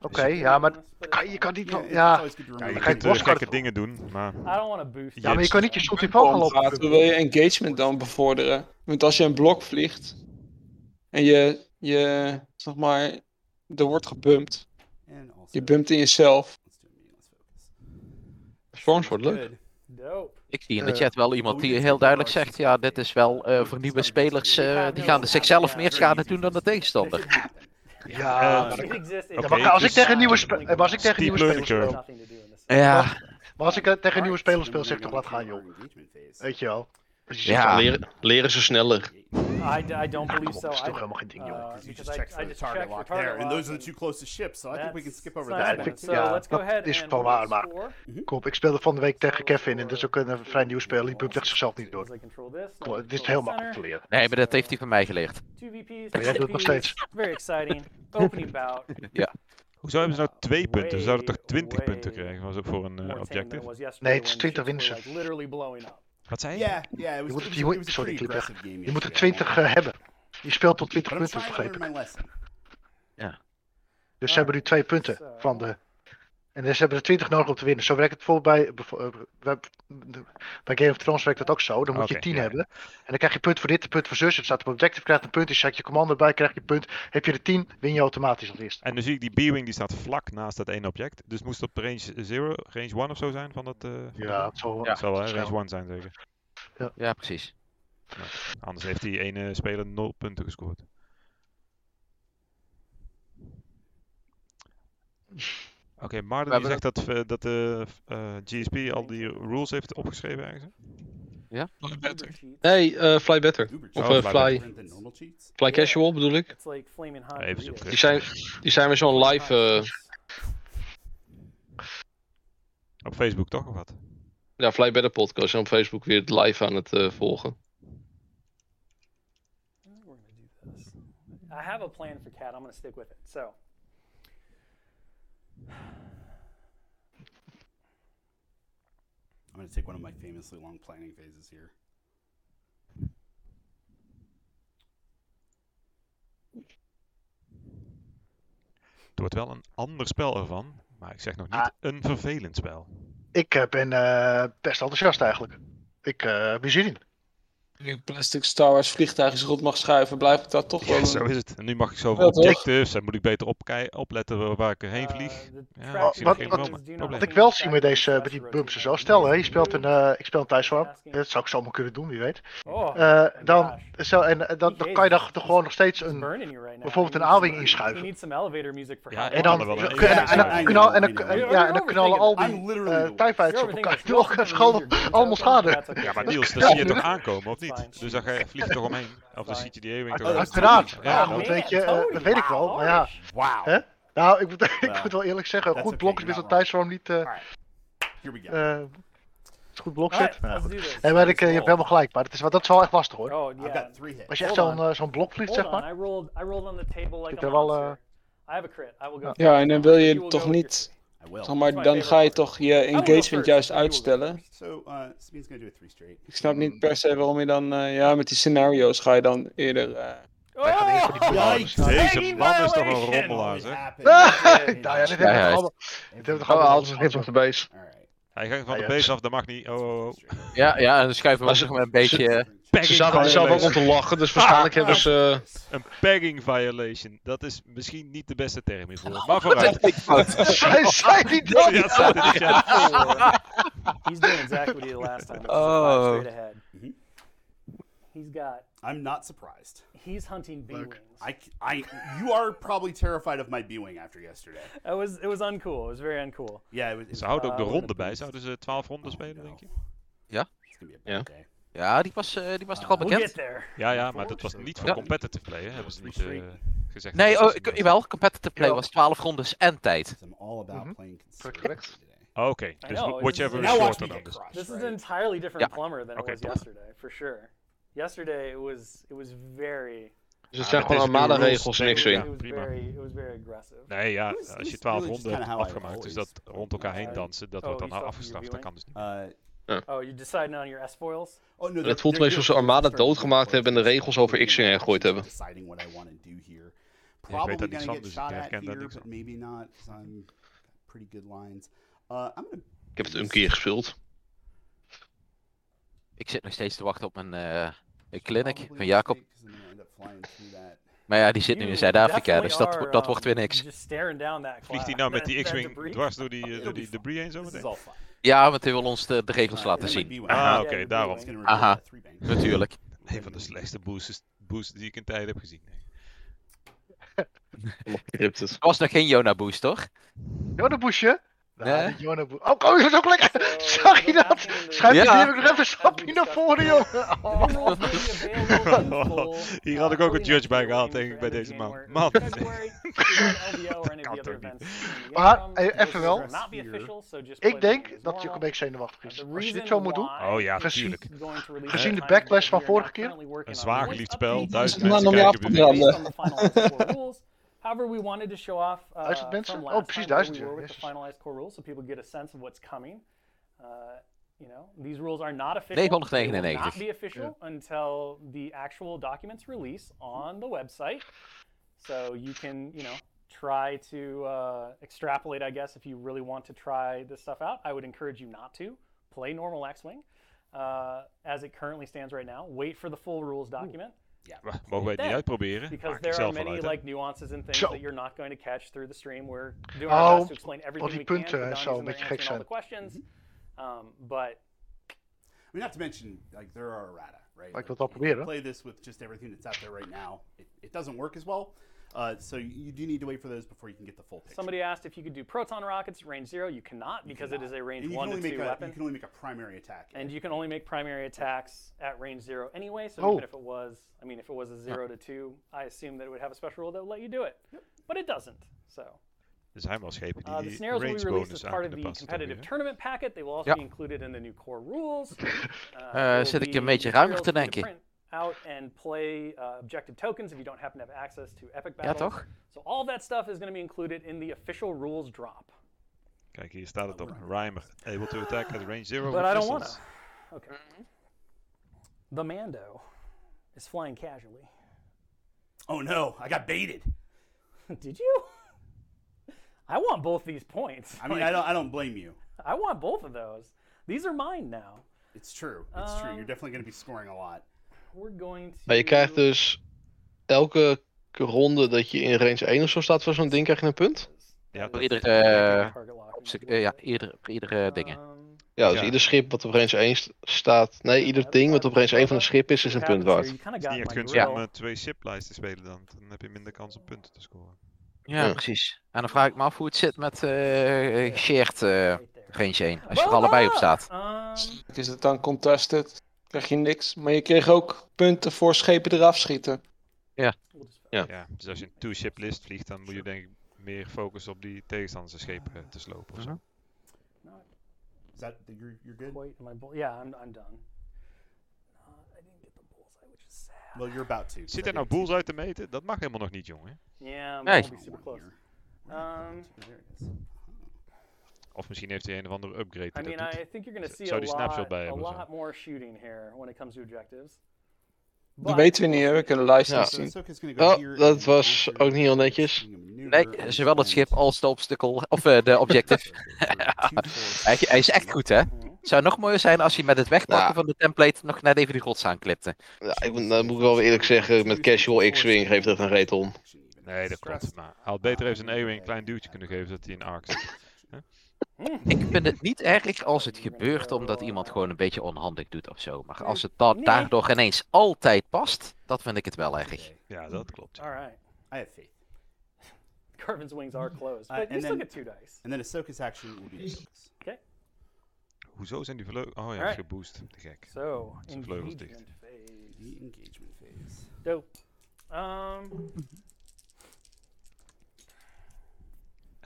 Oké, ja, maar kan, je kan niet Ja, je kunt kan gekke dingen doen. Maar I don't want to boost. ja, maar je kan niet je shot in gaan gaat, lopen. wil je engagement dan bevorderen. Want als je een blok vliegt en je, je zeg maar, er wordt gebumpt. Je bumpt in jezelf. Storms wordt leuk. Dope. Ik zie in de Eh, chat wel iemand die heel duidelijk zegt, ja, dit is wel eh, voor nieuwe spelers, eh, die gaan de zichzelf meer schade doen dan de tegenstander. Ja, maar, als ik tegen nieuwe, spe- maar als ik tegen nieuwe spelers speel. Ja, maar als ik tegen nieuwe spelers speel, zeg ik toch gonna gaan, joh. phase. Weet je wel. Als je Ja. zegt, Leren, leren ze sneller. I, I don't believe so. dat is toch either. helemaal geen ding, joh. Uh, Because you just I- checked I for the just target lock there, and those are the two closest ships, so I think we can skip over that one. So Ja, let's go dat ahead is and van waar, maar- score. Kom op, ik speelde van de week tegen Kevin en dat is ook een, vrij nieuw speler. Die bumpt echt zichzelf niet door. I Kom, Het is heel makkelijk te leren. nee, maar dat heeft hij van mij geleerd. Maar jij doet het nog two steeds. Very exciting. Opening bout. hoezo hebben ze nou twee punten? Ze zouden toch Way, 20 punten krijgen was ook voor een eh, objective? Nee, het is when 20 ships Wat zei je? Moet- it was, je moet- sorry, ik Je moet er yesterday, 20 eh, hebben. Je speelt tot 20 But I'm punten, begrepen. my lesson. Dus ze hebben nu twee punten van de En dus hebben er 20 nodig om te winnen. Zo werkt het bijvoorbeeld bij, bij, bij Game of Thrones werkt dat ook zo. Dan moet je 10 hebben. En dan krijg je punt voor dit, punt voor zus. Het staat op objective, krijgt een punt. Je zet je commando erbij, krijg je een punt. Heb je de 10, win je automatisch als eerste. En nu zie ik die B-Wing die staat vlak naast dat ene object. Dus moest het op range 0, range 1 of zo zijn van dat... Uh, ja, het zal, ja. Het zal wel range 1 zijn zeker. Ja, ja precies. Nou, anders heeft die ene speler 0 punten gescoord. Oké, okay, Martin die zegt dat, uh, dat de uh, GSP al die rules heeft opgeschreven ergens. Ja? Fly Better. Nee, uh, Fly Better. Of oh, Fly, fly, fly Casual bedoel ik. Even zoeken. Die zijn, die zijn weer zo'n live... Op Facebook toch of wat? Ja, Fly Better podcast. En op Facebook weer live aan het volgen. I have a plan for Cat. I'm going to stick with it. So, I'm going to take one of my famously long planning phases here. Het wordt wel een ander spel ervan, maar ik zeg nog niet ah. een vervelend spel. Ik eh, ben uh, best enthousiast eigenlijk. Ik uh, ben zin in ik plastic Star Wars vliegtuigjes rond mag schuiven, blijf ik dat toch wel... Ja, zo is het. En nu mag ik zoveel ja, objectives en moet ik beter opletten waar ik heen vlieg. Uh, ja, ik wat, wat, wat, ik wel zie met, deze, met die bumps en zo, stel hè, je speelt een, uh, ik speel een thuiswarm, dat zou ik zomaar kunnen doen, wie weet. Uh, dan, zo, en, dan, dan kan je dan toch gewoon nog steeds een, bijvoorbeeld een A-wing inschuiven. Ja, en dan, en dan knallen al die TIE fighters op elkaar, allemaal schade. Ja, maar Niels, dat zie je toch aankomen, of niet? Niet. Dus dan ga je, vlieg je toch omheen. Of dan ziet je die E-wing toch Uiteraard. Ja, dat, weet je, uh, dat weet ik wel. Maar ja. Wauw. Nou, ik moet, ik moet wel eerlijk zeggen, een goed blok is met zo'n thuisvorm niet... Uh, uh, goed blok zit. En maar ik, je hebt helemaal gelijk, maar dat is, dat is wel echt lastig hoor. Oh, yeah. Als je echt zo'n uh, zo'n blok vliegt, zeg maar. Zit er wel... Uh, ja, en dan wil je toch niet Zeg maar, dan ga je toch je engagement juist uitstellen. Uh, ik snap niet per se waarom je dan, uh, ja, met die scenario's ga je dan eerder. Uh, Oh, Deze man is toch een rommelaar, zeg. nou ja, dit hebben we allemaal. Dit hebben we allemaal op de base. Hij gaat van de base af, dat mag niet. Oh, oh, oh. Ja, ja, en dan schuiven we met een beetje... Ze zaten er zelf ook om te lachen, dus waarschijnlijk hebben ze... Een pegging violation, dat is misschien niet de beste term hiervoor. Maar vooruit. Zij zei die dat? Ja, staat in de chat. He's doing exactly what he did last time. Oh. Straight ahead. He's got... I'm not surprised. He's hunting B-wings. I, I, you are probably terrified of my B-wing after yesterday. It was, it was uncool. It was very uncool. Yeah, it was, ze houden ook de ronde bij. Zouden ze 12 ronden spelen, denk je? Ja. Ja. Ja, die was, uh, die was toch al bekend? Ja, ja, maar dat was niet voor competitive play, hè? hebben ze niet uh, gezegd. Nee, oh, jawel, competitive play was 12 rondes en tijd. -hmm. Correct. Oké, okay. dus whichever is shorter dan dus. This is an entirely different plumber than okay, it was yesterday, for sure. Yesterday it was, it was very... Dus het zijn gewoon armada regels niks in. Prima. Nee, ja, als je 12 ronden hebt afgemaakt, dus dat rond elkaar heen dansen, dat wordt dan afgestraft. Dat kan dus niet. Uh, oh, you deciding on your S-foils? Oh, no, het voelt een beetje alsof ze Armada doodgemaakt hebben en de regels over X-Wing gegooid hebben. Ja, ik weet dat niet van, dus ik herken dat niks Maybe not, I'm pretty good lines. Uh, I'm gonna ik heb het een keer gespeeld. Ik zit nog steeds te wachten op mijn uh, clinic van Jacob. Maar ja, die zit nu in Zuid-Afrika, dus dat, dat wordt weer niks. Vliegt hij nou met die X-Wing dwars door die, door die debris heen zo meteen? Ja, want hij wil ons de, de regels laten zien. Ah, oké, okay, daarom. Aha, natuurlijk. Een van de slechtste boosts, boosts die ik in tijd heb gezien. Het was nog geen Jona boost, toch? Jona boostje? Nee. Oh, oh, is dat ook lekker? Zag je dat? Schuif ja. je nog even een stapje naar voren, jongen. Oh. Hier had ik ook een judge bij gehad, denk ik, bij deze man. Man. maar, even wel. Ik denk dat je ook een beetje zenuwachtig is. Als je dit zo moet doen. Oh ja, natuurlijk. Gezien de backlash van vorige keer. Een zwaar geliefd spel, duizend mensen kijken However, we wanted to show off uh, from last oh, precies duizend. We were with the finalized core rules, so people get a sense of what's coming. Uh, you know, these rules are not official. They will not be official yeah. until the actual documents release on the website. So you can, you know, try to uh, extrapolate, I guess, if you really want to try this stuff out, I would encourage you not to play normal X-wing uh, as it currently stands right now. Wait for the full rules document. Ja. Mogen wij het niet uitproberen? Because there are many like nuances and things that you're not going to catch through the stream. We're doing our oh, best to explain everything we punten, can. Zo, een beetje gek zijn. All the questions, um, but I mean, not to mention, like there are errata, right? Like, like we'll proberen. Play this with just everything that's out there right now. It, it doesn't work as well. Uh, so you do need to wait for those before you can get the full picture. Somebody asked if you could do proton rockets range zero. You cannot because you cannot. it is a range one to two a, weapon. You can only make a primary attack. And you can only make primary attacks at range zero anyway. So oh. even if it was, I mean, if it was a zero to two, I assume that it would have a special rule that would let you do it. Yep. But it doesn't. So. Zijn wel schepen die uh, the scenarios will be released as part of the competitive tournament packet. They will also be included in the new core rules. Uh, uh, zit ik een beetje ruimer te denken. Out and play uh, objective tokens if you don't happen to have access to epic battles. Ja, toch? So all that stuff is going to be included in the official rules drop. Kijk, hier staat het op. Reimer, able to attack at range zero But I don't want to. Okay. The Mando is flying casually. Oh no, I got baited. Did you? I want both these points. I mean, like, I don't I don't blame you. I want both of those. These are mine now. It's true. It's um, true. You're definitely going to be scoring a lot. Maar je krijgt dus elke ronde dat je in range 1 of zo staat voor zo'n ding, krijg je een punt? Ja, voor iedere, uh, ja, iedere, iedere dingen. Ja, dus ieder schip wat op range 1 staat. Nee, ieder ding wat op range 1 van een schip is, is een punt waard. Het is niet echt om twee shiplijsten te spelen dan. Dan heb je minder kans om punten te scoren. Ja, precies. En dan vraag ik me af hoe het zit met uh, shared uh, range 1. Als je er allebei op staat. Is het dan contested? Krijg je niks. Maar je kreeg ook punten voor schepen eraf schieten. Ja. Ja. ja dus als je een two-ship list vliegt, dan moet je denk ik meer focussen op die tegenstanders schepen eh, te slopen. Of zo. Is that you're, you're good? Wait, am I yeah, I'm, I'm done. I didn't get the bullseye, which is sad. Well, you're about to. Zit er nou boels uit te meten? Dat mag helemaal nog niet, jongen. Yeah, I'm nee. super close. Um, Of misschien heeft hij een of andere upgrade. I mean, I think you're going to see a lot, a lot more shooting here when it comes to objectives. Dat weten we niet, hè? we kunnen lijst niet zien. Oh, dat was ook niet heel netjes. Nee, zowel het schip als de obstacle, of uh, de objective. hij, hij, is echt goed, hè? Het zou nog mooier zijn als hij met het wegpakken van de template nog net even die rots aanklipte. Ja, ik moet, dan moet ik wel eerlijk zeggen, met casual X-Wing geeft het een reet om. Nee, dat klopt. Maar hij had beter even zijn E-Wing een klein duwtje kunnen geven, dat hij in arc zit. Ik vind het niet erg als het gebeurt omdat iemand gewoon een beetje onhandig doet of zo. Maar als het dan daardoor ineens altijd past, dat vind ik het wel erg. Ja, dat klopt. Alright. I have faith. Garvin's wings are closed, uh, but uh, you still get two dice. And then Ahsoka's action will be the Okay. Hoezo zijn die vleugels? Oh ja, right. geboost. Te gek. So, engagement phase. The engagement phase. Dope. Um,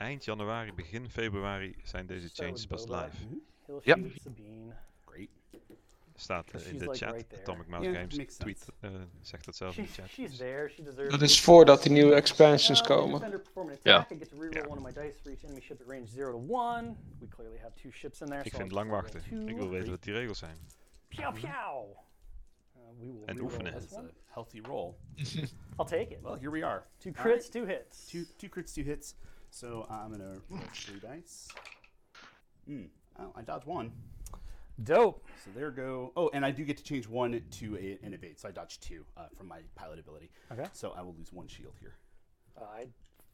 eind januari, begin februari zijn deze changes pas live. Ja. Great. Staat uh, in de chat. Atomic Mouse Games tweet uh, zegt dat zelf in de chat. Dat is voordat die nieuwe expansions komen. Ja. Ik vind lang wachten. Ik wil weten wat die regels zijn. Piauw, piauw. Uh, en oefenen. Healthy roll. I'll take it. Well, here we are. Two crits, two hits. Two, two crits, two hits. So I'm gonna roll three dice. Hmm. Oh, I dodged one. Dope. So there go. Oh, and I do get to change one to a, an evade. So I dodged two uh, from my pilot ability. Okay. So I will lose one shield here. Uh, I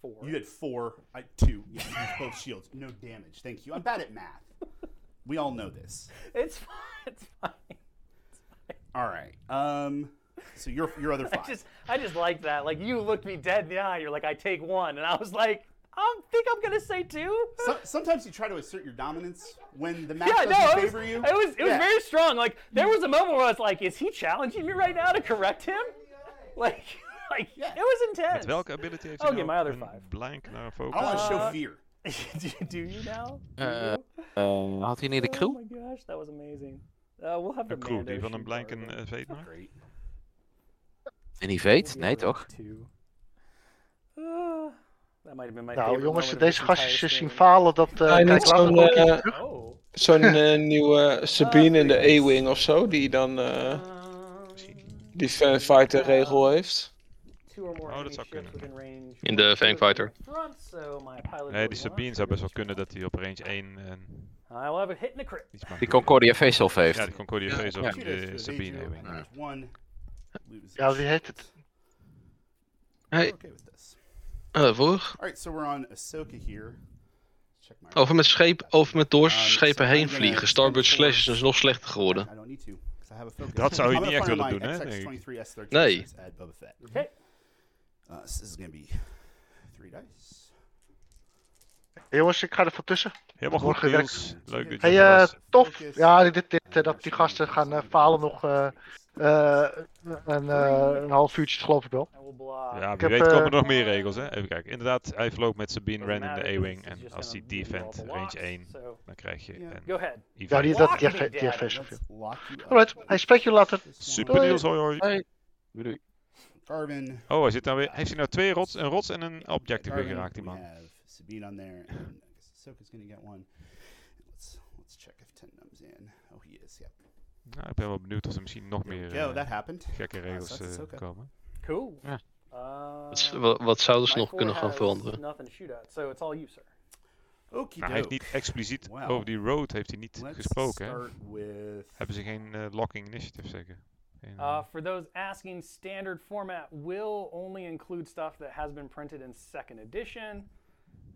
four. You had four. I two. Yeah, both shields. No damage. Thank you. I'm bad at math. we all know this. It's fine. It's fine. It's fine. All right. Um. So your your other five. I just I just like that. Like you looked me dead in the eye. You're like, I take one, and I was like. I think I'm gonna say two. So, sometimes you try to assert your dominance when the match yeah, doesn't no, favor was, you. It was it was yeah. very strong. Like there was a moment where I was like, "Is he challenging me right now to correct him?" Like, like yeah. it was intense. Met welke ability heeft hij okay, my other five. blank naar focus? I want to show fear. do, do you now? Uh, uh, had hij niet de crew? Oh my gosh, that was amazing. Uh, we'll have the crew die van een blank een uh, veet maakt. Een evade? Nee, toch? Uh, nou jongens, deze gastjes zien falen, dat uh, ja, kijk, zo'n uh, zo'n uh, nieuwe Sabine in de E-Wing of zo, die dan uh, die fanfighter regel heeft. two or more oh, dat zou kunnen. within range. In de pilot nee, die Sabine zou best wel kunnen dat hij op range 1 en... I will have a hit in the crit. Die Concordia face-off heeft. Ja, die Concordia face-off ja. de Sabine. Ja, wie heet het? Hey. Uh, voor. Alright, so we're on Ahsoka here. Over met, scheep, over met doorschepen um, heen vliegen. Starbird Slash is dus nog slechter geworden. Dat zou je niet echt willen doen, hè? Nee. nee. Okay. Uh, this is gonna be three dice. Jongens, ik ga er van tussen. Helemaal goed, Niels. Leuk dat je hey, uh, tof. Ja, dit, dit, uh, dat die gasten gaan uh, falen nog een, een half uurtje, geloof ik wel. Ja, wie weet komen er nog meer regels, hè? Even kijken. Inderdaad, hij verloopt met Sabine Ren in de A-Wing. En als hij defend range 1, dan krijg je een Ja, die, dat, die, heeft Alright, hij spreekt je later. Super Niels, hoi hoi. Hoi. Doei. Carbon. Oh, hij zit nou weer, heeft hij nou twee rots, een rots en een objective geraakt, die man. Sabine on there, and Ahsoka's gonna get one. Let's let's check if Tendum's in. Oh, he is. Yep. Nou, ik ben wel benieuwd of er misschien nog meer uh, that happened. gekke regels uh, komen. Cool. Ja. Uh, wat, wat zouden ze nog kunnen gaan veranderen? Nothing to shoot at, so it's all you, sir. Okay, nou, hij heeft niet expliciet well, over die road heeft hij niet gesproken. With... Hebben ze geen uh, locking initiative zeker? Uh, for those asking, standard format will only include stuff that has been printed in second edition.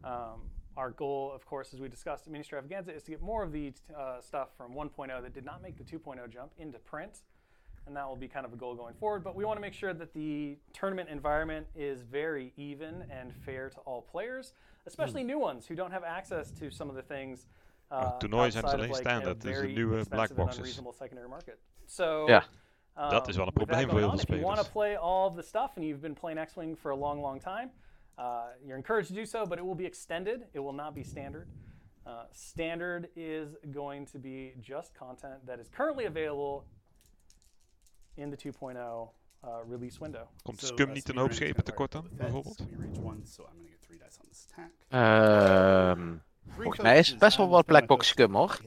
Um, our goal, of course, as we discussed at Mini Extravaganza, is to get more of the uh, stuff from 1.0 that did not make the 2.0 jump into print. And that will be kind of a goal going forward. But we want to make sure that the tournament environment is very even and fair to all players, especially mm. new ones who don't have access to some of the things. Uh, toernooien zijn alleen like, standaard, dus de nieuwe black boxes. secondary market. So, yeah. Um, dat is wel een probleem voor heel veel spelers. If you want to play all of the stuff and you've been playing X-Wing for a long, long time, Uh, you're encouraged to do so, but it will be extended. It will not be standard. Uh, standard is going to be just content that is currently available in the 2.0 uh, release window. Komt so, Scum uh, niet een hoop schepen tekort dan, bijvoorbeeld? Um, volgens mij is het best wel wat Blackbox Scum hoor.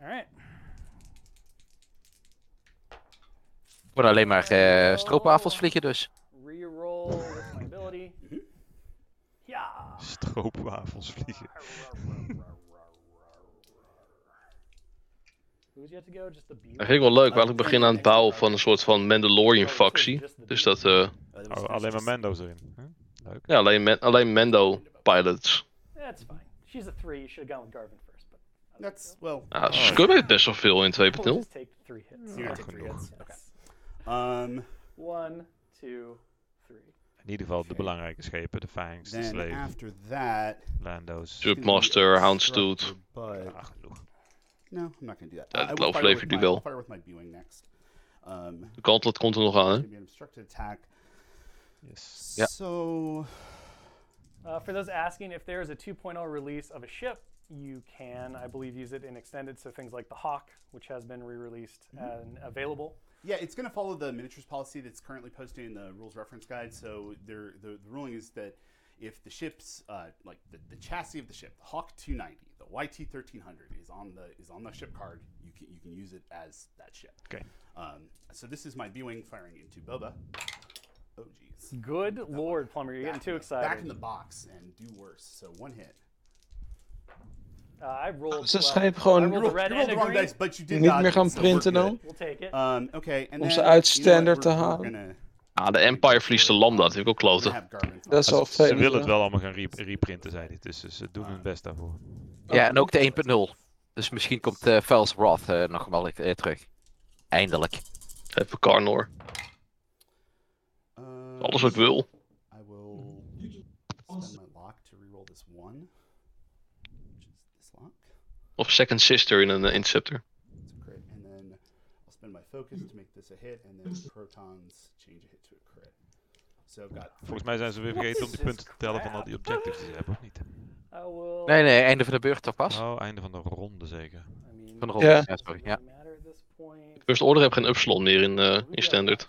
Alright. Worden alleen maar uh, stroopwafels vliegen dus. Reroll Stroopwafels vliegen. Dat vind ik wel leuk, want ik begin aan het bouwen van een soort van Mandalorian-factie. Dus dat... Uh... Oh, alleen maar Mando's erin. Leuk. Ja, alleen, alleen Mando-pilots. That's fine. She's a 3, you should have gone with Garvin first. But That's, well... Ja, Scum heeft best wel veel in 2.0. We'll just take 3 hits. Yeah, take 3 hits. Okay. Um... 1, 2, in ieder geval de belangrijke schepen, de Fangs, de Slave, after that, Lando's. Submaster, Houndstooth. Ja, genoeg. No, I'm not gonna do that. Ja, het overlevert nu wel. Um, de Gauntlet komt er nog aan, hè? Yes. Ja. So, uh, for those asking, if there is a 2.0 release of a ship, you can, I believe, use it in extended. So things like the Hawk, which has been re-released mm -hmm. and available. Yeah, it's going to follow the miniatures policy that's currently posted in the rules reference guide. So the, the ruling is that if the ship's uh, like the, the chassis of the ship, the Hawk 290, the YT 1300 is on the is on the ship card, you can you can use it as that ship. Okay. Um, so this is my B-wing firing into Boba. Oh jeez. Good lord, Plumber, you're getting too excited. Back in the box and do worse. So one hit. Uh, I rolled, ze schijnt gewoon rolled rolled dice, but you did niet meer gaan printen dan. Um, okay, Om ze uit standaard te halen. Ah, de Empire verliest de Lambda, dat vind ik ook kloten. Dat is wel Ze willen het wel allemaal gaan reprinten, zei hij. Dus ze doen hun best daarvoor. Ja, en ook de 1.0. Dus misschien komt uh, Vels Wrath uh, nog wel uh, terug. Eindelijk. Even Carnor. Alles wat ik wil. Of Second Sister in een uh, Interceptor. And then I'll spend my focus to make this a hit, and then protons change a hit to a crit. So I've got Volgens mij zijn ze weer vergeten om die punten te tellen van al die objectives die ze hebben, of niet? Nee, nee, einde van de beurt toch pas? Oh, einde van de ronde zeker. Van de ronde, ja, ja sorry. Ja. First Order heb geen upslot meer in, uh, in standard.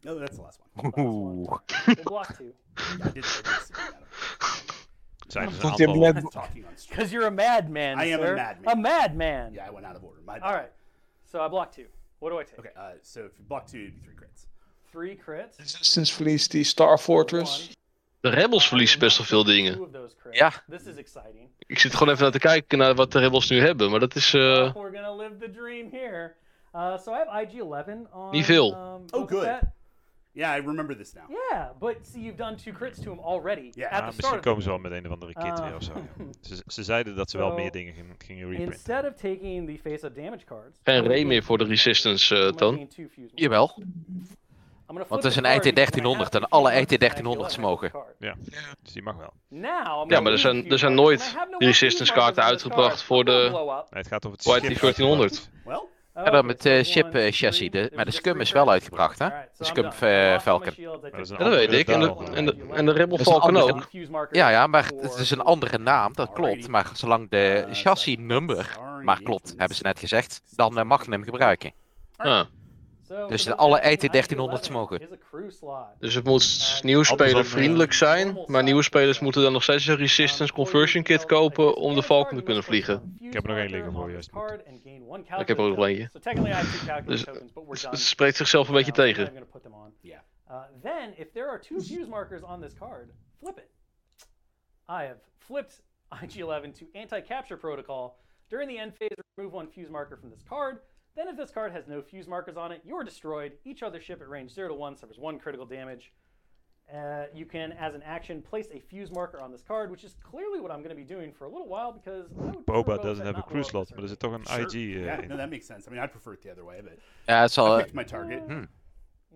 No, that's the last one. Oeh. Zijn er aantal... Because you're a madman, I am sir. a madman. A madman. Yeah, I went out of order. My All right. So I block two. What do I take? Okay, uh, so if you block two, it'd be three crits. Three crits. Resistance verliest die Star Fortress. De Rebels verliezen best wel veel dingen. Ja. Ik zit gewoon even naar te kijken naar wat de Rebels nu hebben, maar dat is. Uh... We're gonna live the dream here. Uh, so I have IG-11 on. Niet veel. Um, oh, good. Yeah, I remember this now. Yeah, but see, you've done two crits to him already. Ja, yeah, misschien komen ze wel met een of andere kit uh, weer of zo. ze, ze, zeiden dat ze so, wel meer dingen gingen, gingen reprinten. Instead of taking the face-up damage cards. Geen Ray meer voor de resistance, uh, Toon. Jawel. Want het is een IT 1300 en alle IT 1300's mogen. Ja, dus die mag wel. Ja, maar er zijn, er zijn nooit resistance kaarten uitgebracht voor de nee, het gaat over het YT 1400. Ja, dan met uh, ship uh, chassis. De, maar de Scum is wel uitgebracht, hè? De Scum uh, Falcon. Dat, dat weet ik. En de, en de, en de Rebel Falcon ook. Ja, ja, maar het is een andere naam, dat klopt. Maar zolang de chassis nummer maar klopt, hebben ze net gezegd, dan mag je hem gebruiken. Ah. Dus de alle IT-1300's mogen. Dus het moet nieuwe vriendelijk zijn, maar nieuwe spelers moeten dan nog steeds een Resistance Conversion Kit kopen om de Falcon te kunnen vliegen. Ik heb er nog één liggen voor je. Ik heb er ook nog eentje. Dus het spreekt zichzelf een beetje tegen. then, if there are two fuse markers on this card, flip it. I have flipped IG-11 to anti-capture protocol. During the end phase, remove one fuse marker from this card. Then if this card has no fuse markers on it, you're destroyed. Each other ship at range 0 to 1 suffers 1 critical damage. Uh, you can, as an action, place a fuse marker on this card, which is clearly what I'm going to be doing for a little while because Boba doesn't have a crew slot, but is it toch een sure. IG? Uh, yeah, no, that makes sense. I mean, I'd prefer it the other way, but yeah, it's all. I picked my target. Hmm.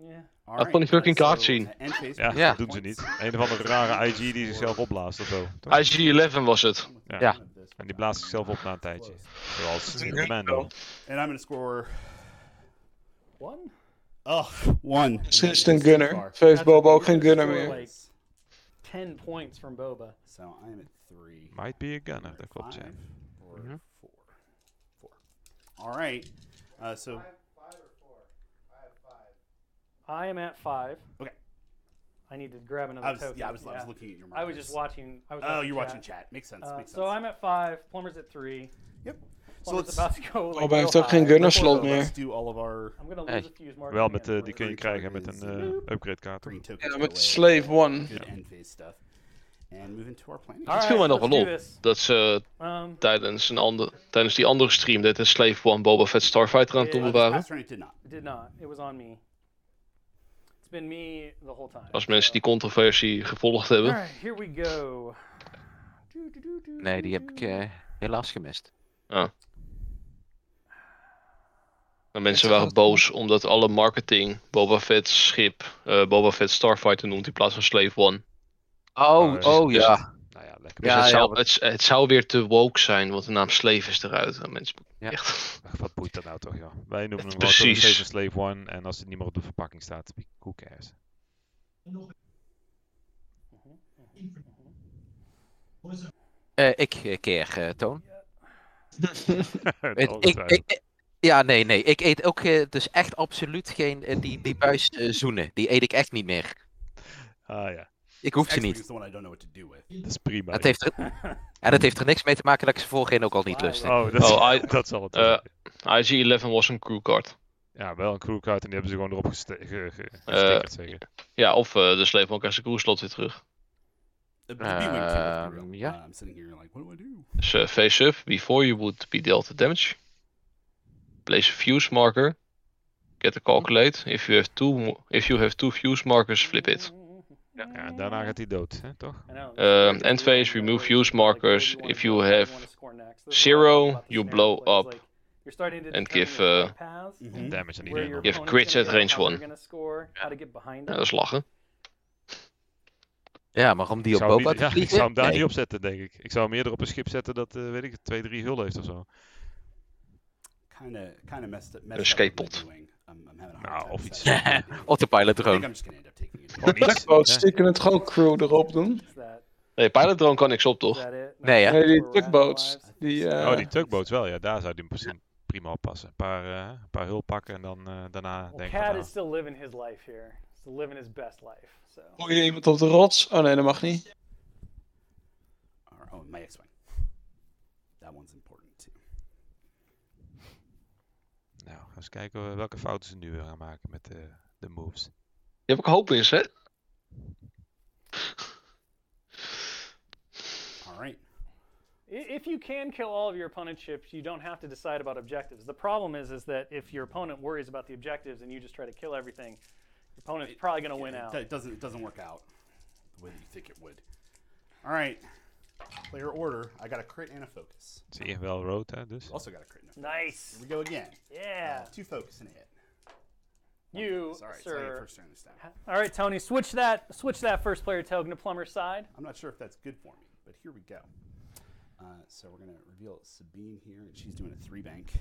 Yeah. Laat gewoon die fucking kaart zien. Ja, ja, dat doen ze niet. Een of andere rare IG die zichzelf opblaast of zo. IG-11 was het. Ja. ja. En die blaast zichzelf op na een tijdje. Zoals in Commando. And I'm gonna score... One? Ugh, one. Assistant gunner. Heeft Boba ook geen gunner meer. Like 10 points from Boba. So I'm at three. Might be a gunner, dat klopt, ja. Or mm -hmm. four. Four. All right. Uh, so... I am at five. Okay. I need to grab another I was, token. Yeah, I was, I was looking at your markers. I was just watching. I was oh, watching you're chat. watching chat. Makes sense. Uh, makes sense. so I'm at five. Plumber's at three. Yep. Plumber's so about to go. Like, oh, heeft ook geen gunner slot meer. do all of our... I'm gonna lose a fuse marker Wel met uh, die kun je krijgen met een uh, upgrade kaart. Ja, met Slave One. Ja. And move into our planning. Het viel mij nog wel op dat ze um, tijdens, een ander, tijdens die andere stream dat een Slave One Boba Fett Starfighter aan het doen waren. Did not. Did not. It was on me. Been me the whole time. Als mensen die controversie gevolgd hebben. Alright, here we go. Nee, die heb ik uh, helaas gemist. Ah. Maar mensen waren boos omdat alle marketing Boba Fett schip uh, Boba Fett Starfighter noemt in plaats van Slave One. Oh, uh, oh dus, ja. Ja. Dus ja, het, ja, zou, het, het, zou weer te woke zijn, want de naam Slave is eruit. En mensen, ja. echt. Wat boeit dat nou toch, ja? Wij noemen hem Precies. gewoon Slave One en als het niet meer op de verpakking staat, who cares? Uh, ik keer, uh, Toon. ik, ik, ik, ja, nee, nee. Ik eet ook uh, dus echt absoluut geen uh, die, die buis zoenen. Die eet ik echt niet meer. Ah ja. Ik hoef ze niet. Dat is prima. Het heeft er, en dat heeft er niks mee te maken dat ik ze voorheen ook al niet lustte. Oh, dat, oh, I, dat zal het IG-11 was een crewcard. Ja, wel een crewcard en die hebben ze gewoon erop gestickerd, uh, Ja, of uh, de sleep ook als een crewslot weer terug. Uh, ja. Dus uh, face up, before you would be dealt damage. Place a fuse marker. Get a calculate. If you have two, if you have two fuse markers, flip it. Ja, ja en daarna gaat hij dood, hè, toch? Uh, end phase, remove fuse markers. If you have zero, you blow up. And give uh, mm-hmm. damage aan iedereen. Give crits at range 1. Ja, dat is lachen. Ja, maar om die op Boba te ja, Ik zou hem daar nee. niet op zetten, denk ik. Ik zou hem eerder op een schip zetten dat, uh, weet ik, 2, 3 hul heeft of zo. Kinda, kinda messed up, messed een skatepot. Nou, of iets. Autopilot drone. Tugboats, stiekem het gewoon crew erop doen. Nee, pilot drone kan niks op, toch? Nee, ja. Nee, die tugboats. Die, uh... Oh, die tugboats wel, ja. Daar zou die misschien prima op passen. Een paar, uh, een paar hul pakken en dan uh, daarna well, denken Cat is still living his life here. Still living his best life. So. Gooi je iemand op de rots? Oh nee, dat mag niet. Oh, my X-Wing. That one's important eens kijken welke fouten ze nu gaan maken met de, de moves. Je hebt ook hoop in, hè? if you can kill all of your opponent's ships, you don't have to decide about objectives. The problem is, is that if your opponent worries about the objectives and you just try to kill everything, your opponent's probably going to win out. It doesn't, it doesn't work out the way you think it would. All right. Player order. I got a crit and a focus. Zie je wel rood, hè, dus. Also got a crit and a focus. Nice. Here we go again. Yeah. Uh, two focus and a hit. You, oh, sorry, sir. First turn this time. All right, Tony, switch that, switch that first player token to Plumber's side. I'm not sure if that's good for me, but here we go. Uh, so we're going to reveal Sabine here, and she's doing a three bank.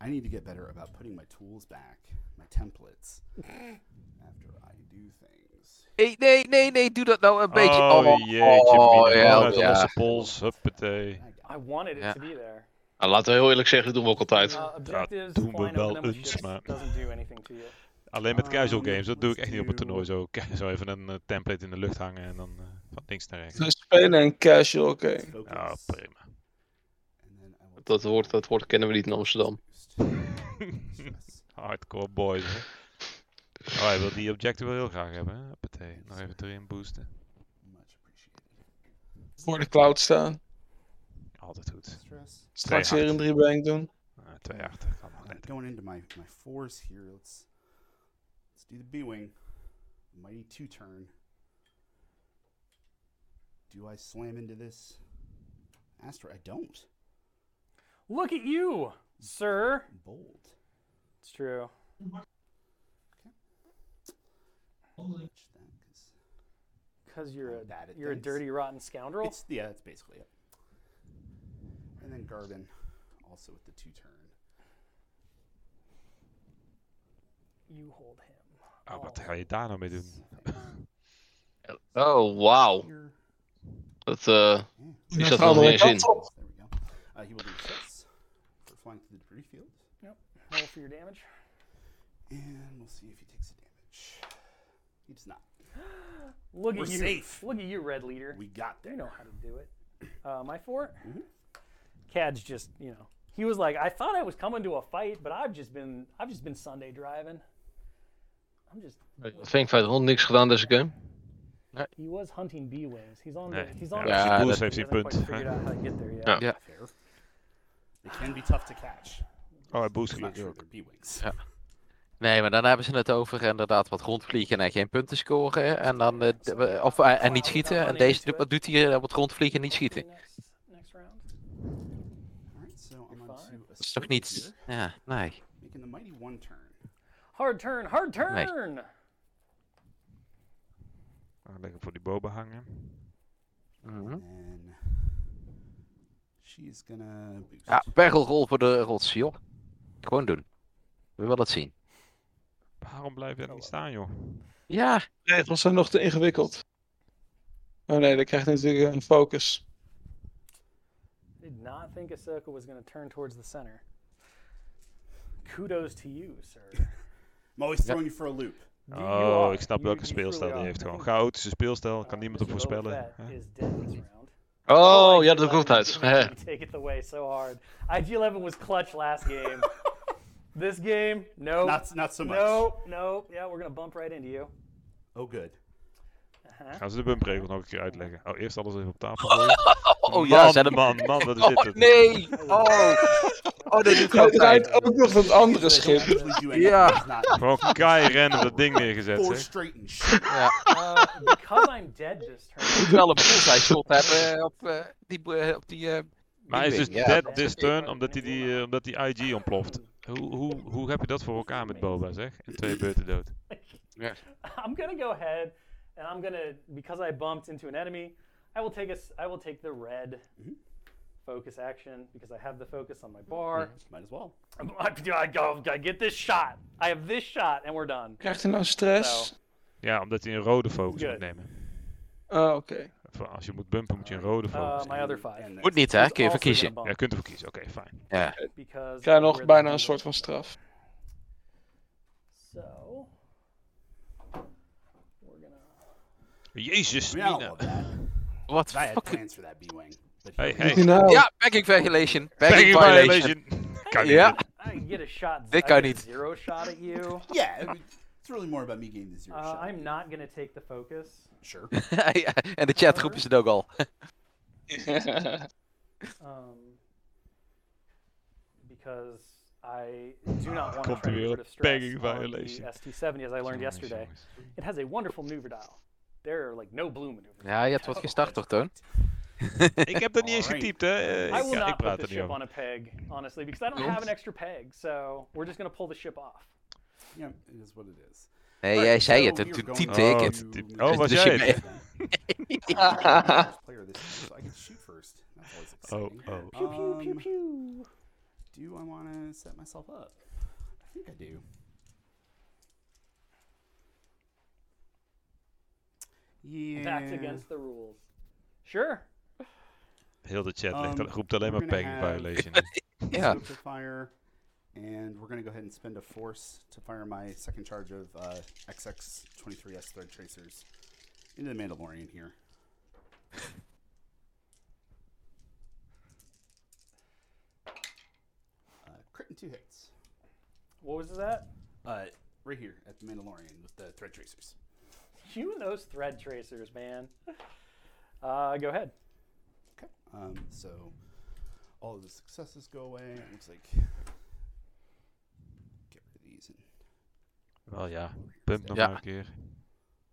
I need to get better about putting my tools back, my templates, after I do things. Nee, nee, nee, nee, doe dat nou een beetje. Oh, oh jeetje, oh, ja, ja. losse pols, huppatee. I wanted it ja. to be there. Nou, laten we heel eerlijk zeggen, dat doen we ook altijd. Uh, ja, doen we wel eens, maar... Alleen met casual games, dat doe ik echt niet op een toernooi zo. Zo even een uh, template in de lucht hangen en dan uh, van links naar rechts. We spelen een casual game. Ja, prima. Dat woord, dat woord kennen we niet in Amsterdam. Hardcore boys, hè. Oh, hij wil die objecten wel heel graag hebben, hè? Partij. Nog even erin boosten. Voor de cloud staan. Altijd goed. Straks weer een 3 bank doen. Uh, twee achter. Going into my, my fours here, let's let's do the B-wing. Mighty two turn. Do I slam into this? Astra, I don't. Look at you, sir. Bold. It's true. Okay. Because you're a you're things. a dirty, rotten scoundrel. It's, yeah, that's basically it. And then Garvin, also with the two turn. You hold him. Oh, wat ga je daar nou mee doen? oh, wow. Dat, uh, die zat er nog eens in. There we go. Uh, he will do six for flying through the debris field. Yep. Roll for your damage. And we'll see if he takes the damage. He does not. Look We're at you. safe. Look at you, red leader. We got there. You know how to do it. Uh, my 4 mm-hmm. Cad's just, you know, he was like, I thought I was coming to a fight, but I've just been, I've just been Sunday driving. I'm just. Vink 500 niks gedaan deze game. Nee. He was hunting bee wings. He's on nee. the. He's on ja, the. Ja, heeft hij punt. Ja. ja. They can be tough to catch. Oh, hij boost sure B-wings. Ja. Nee, maar dan hebben ze het over inderdaad wat rondvliegen en geen punten scoren. En dan uh, of, uh, en niet schieten. En deze wat doet hij op het rondvliegen en niet schieten. Dat is toch niet. Ja, nee. Hard turn, hard turn! Nee. Lekker voor die boba hangen. Mm -hmm. Ja, pergelrol voor de rots, joh. Gewoon doen. We willen het zien. Waarom blijf je er niet staan, joh? Ja. Regels zijn nog te ingewikkeld. Oh nee, dan krijgt natuurlijk een focus. Did not think Ahsoka was going to turn towards the center. Kudos to you, sir. I'm always throwing you for a loop. Oh, ik snap welke speelstijl die heeft. Gewoon chaotische speelstijl, kan niemand op voorspellen. Oh, ja, dat komt uit. Take it away so hard. IG11 was clutch last game. This game, no. Not, not so much. No, no. Yeah, we're gonna bump right into you. Oh, good. Uh-huh. Gaan ze de bumpregels nog een keer uitleggen? Oh, eerst alles even op tafel. oh ja, man, man, man, man, wat is dit? Oh, nee! Oh! Oh, dit draait ook nog een andere schip. Ja. Gewoon kei random dat ding neergezet, zeg. Ja. Uh, because I'm dead this turn. Moet wel een bullseye hebben op uh, die... Uh, op die uh, maar hij is dus yeah. dead this turn omdat hij die, uh, omdat die IG ontploft. Hoe, hoe, hoe heb je dat voor elkaar met Boba, zeg? In twee beurten dood. Yeah. I'm gonna go ahead and I'm gonna because I bumped into an enemy, I will take a I will take the red mm -hmm. focus action because I have the focus on my bar. Yeah, might as well. I, go, I get this shot. I have this shot and we're done. Krijgt hij nou stress? So. Ja, omdat hij een rode focus moet nemen. Oh, oké. Okay. Als je moet bumpen moet je een rode focus uh, my other five. Moet niet hè, kun je verkiezen. Ja, je kunt ervoor kiezen, oké, okay, fijn. Ja. Krijg nog bijna een soort van straf. So. Jezus, Mina. Wat fuck? plans for that B-wing. Hey, hey. Ja, backing violation. Backing, violation. Kan ja. I get a shot. Dit kan niet. Zero shot at you. Yeah. It's really more about me getting the zero uh, shot. I'm not gonna take the focus. Sure. en de chatgroep is het ook al. um, because I do not want to try to put stress on the ST70 as I learned yesterday. It has a wonderful maneuver dial. There are like no blue maneuvers. Ja, je hebt wat gestart toch, Toon? ik heb dat niet eens getypt, hè? I will not put the ship on a peg, honestly, because I don't have an extra peg. So we're just gonna pull the ship off. Yeah, it is what it is. Nee, jij zei het, toen typte ik het. Oh, was jij het? Player this so I can shoot first. That's always Oh, oh. Pew pew pew pew. Do I want to set myself up? I think I do. Yeah. That's against the rules. Sure. Heel de chat ligt, Um, roept alleen maar have- violation. To fire, and we're gonna go ahead and spend a force to fire my second charge of uh, XX-23S thread tracers into the Mandalorian here. Uh, crit and two hits. What was that? Uh, right here at the Mandalorian with the thread tracers. You and those thread tracers, man. Uh, go ahead. Okay. Um, so all of the successes go away. It looks like get rid of these. And Wel ja, pump nog Ja. maar een keer.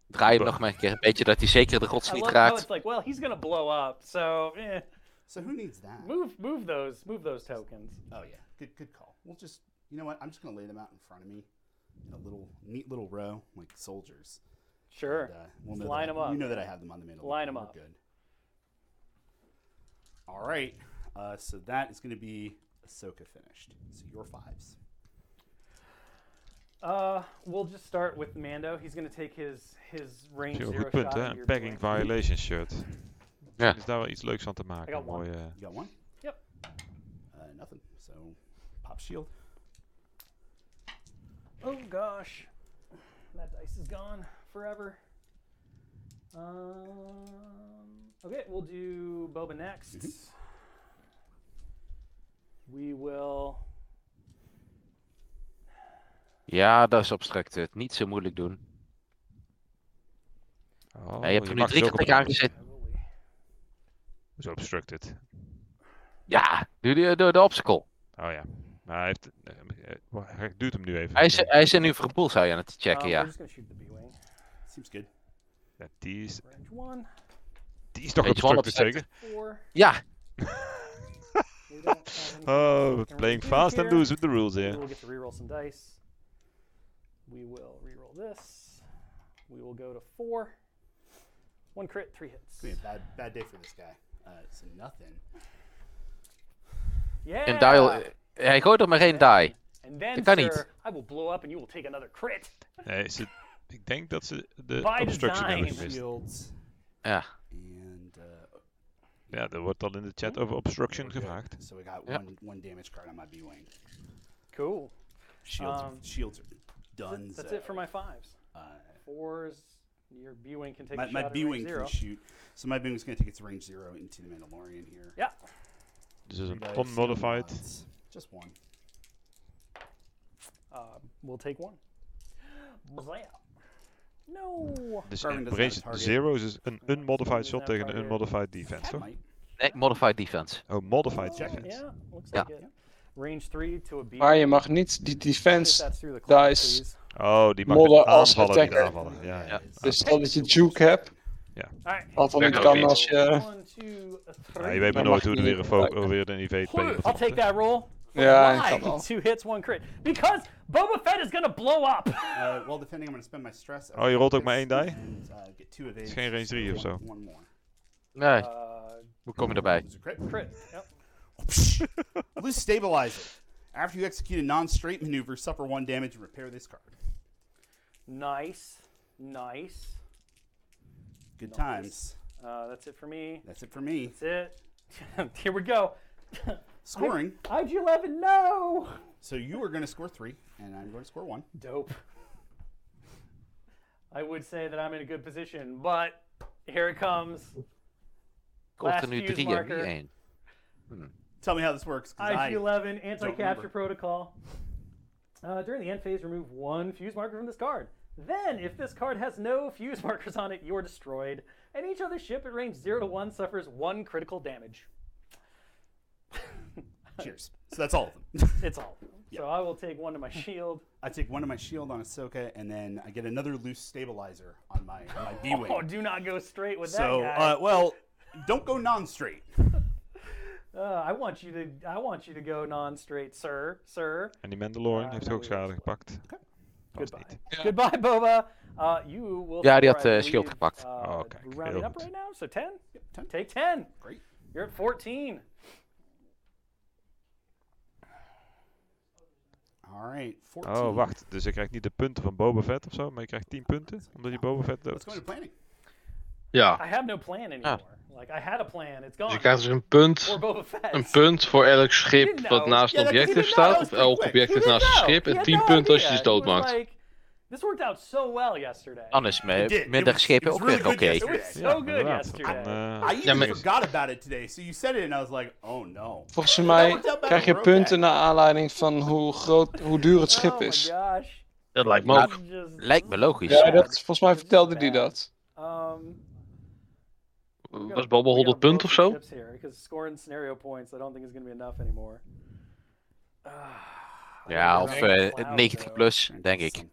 Draai hem nog maar een keer. Een beetje dat hij zeker de rots I niet love how raakt. it's like, well, he's gonna blow up, so eh. so who needs that? move move those move those tokens. Oh yeah, good good call. We'll just you know what? I'm just gonna lay them out in front of me in a little neat little row like soldiers. Sure. And, uh, we'll Just know line that, 'em up. You know that I have them on the middle. Line them up. Good. All right. Uh, so that is going to be Ahsoka finished. So your fives. Uh, we'll just start with Mando. He's gonna take his his range Heel zero goed punt, shot hè? into Een your pegging building. violation shirt. Ja. Is daar wel iets leuks van te maken. I got Een one. mooie- You got one. Yep. Uh, nothing. So pop shield. Oh gosh, that dice is gone forever. Um, okay, we'll do Boba next. Ja, dat is obstructed. Niet zo moeilijk doen. Oh, Ja, je hebt er nu drie dus keer tegen aangezet. Zo obstructed. Ja, doe de, de, de obstacle. Oh ja. Maar hij heeft... eh, eh, wacht, Hij duwt hem nu even. Hij is, hij is er nu voor een bullseye aan het checken, Um, ja. Seems good. Ja, die is, die is toch obstructed zeker? Ja, Oh, playing fast and loose with the rules here. will get to reroll some dice. We will reroll this. We will go to four. One crit, three hits. It's gonna be a bad bad day for this guy. Uh, so nothing. Yeah. een dial. Hij gooit er maar één die. And then, Dat kan sir, niet. I will blow up and you will take another crit. Nee, ze, ik denk dat ze de By obstruction hebben design. gemist. Shields. Ja. And uh, Ja, er wordt al in de chat over obstruction gevraagd. So we got Ja. one one damage card on my B-wing. Cool. Shields, Um, shields are done. That's it for my fives. Uh, Fours. Your B-wing can take my, my B-wing can shoot. So my B-wing's gonna take its range zero into the Mandalorian here. Yeah. This is Three unmodified. Just one. Uh, we'll take one. Blam. No. Dus in range zero is een doesn't unmodified shot have tegen een unmodified defense, That toch? Nee, modified defense. Oh, modified Oh, defense. yeah, looks Ja. like it. Range 3 to a B. Maar je mag niet die defense dice. Oh, die mag Modder als aanvallen, niet attacker. aanvallen. Ja, ja. Dus stel dat je juke hebt, Alright. wat dan Werkt niet ook kan niet. als je... Ja, je weet maar nooit hoe er weer een, weer een EVP I'll bevat, take that roll. Ja, dat wel. Two hits, one crit. Because Boba Fett is gonna blow up. Uh, well, depending, I'm gonna spend my stress. Oh, je rolt ook maar één die? And, uh, is geen range three of zo. Nee, Uh, hoe kom je erbij? Crit. Yep. Lose stabilizer. After you execute a non-straight maneuver, suffer one damage and repair this card. Nice. Nice. Good Nice. times. Uh, that's it for me. That's it for me. That's it. Here we go. Scoring. IG11, no! So you are going to score three, and I'm going to score one. Dope. I would say that I'm in a good position, but here it comes. Last fuse marker. niet één. Tell me how this works. I, IG11 anti-capture protocol. Uh, during the end phase, remove one fuse marker from this card. Then, if this card has no fuse markers on it, you're destroyed, and each other ship at range 0 to 1 suffers 1 critical damage. Cheers. So that's all of them. it's all of them. Yep. So I will take one to my shield. I take one to my shield on Ahsoka, and then I get another loose stabilizer on my on my B wing. Oh, do not go straight with so, that guy. Uh, well, don't go non-straight. Uh, I want you to I want you to go non-straight, sir, sir. En die Mandalorian uh, heeft ook schade gepakt. Okay. Goodbye. Ja. Goodbye, Boba. Uh, you will. Ja, die had uh, schild gepakt. Uh, oh, okay. Rounding up right now, so 10. Yep, 10. Take 10. Great. You're at 14. Alright, 14. Oh, wacht. Dus je krijgt niet de punten van Boba Fett of zo, maar je krijgt 10 punten omdat je Boba Fett doet. Let's go to planning. Ja. I have no plan anymore. Ah. Like I had a plan, it's gone. Dus je krijgt dus een punt, een punt voor elk schip wat naast een objectief staat, of elk objectief naast een schip, en 10 punten als je ze doodmaakt. Like, This worked out so well yesterday. Dan is middagschepen ook weer oké. It was so good yesterday. Uh, I even forgot about it today, so you said it and I was like, oh no. Volgens mij krijg je punten naar aanleiding van hoe groot, hoe duur het schip is. Oh my gosh. Dat lijkt me ook. Lijkt me logisch. Ja, dat, volgens mij vertelde hij dat. Um, was Bobo 100 punten of zo? Ja, of uh, 90 plus, denk ik.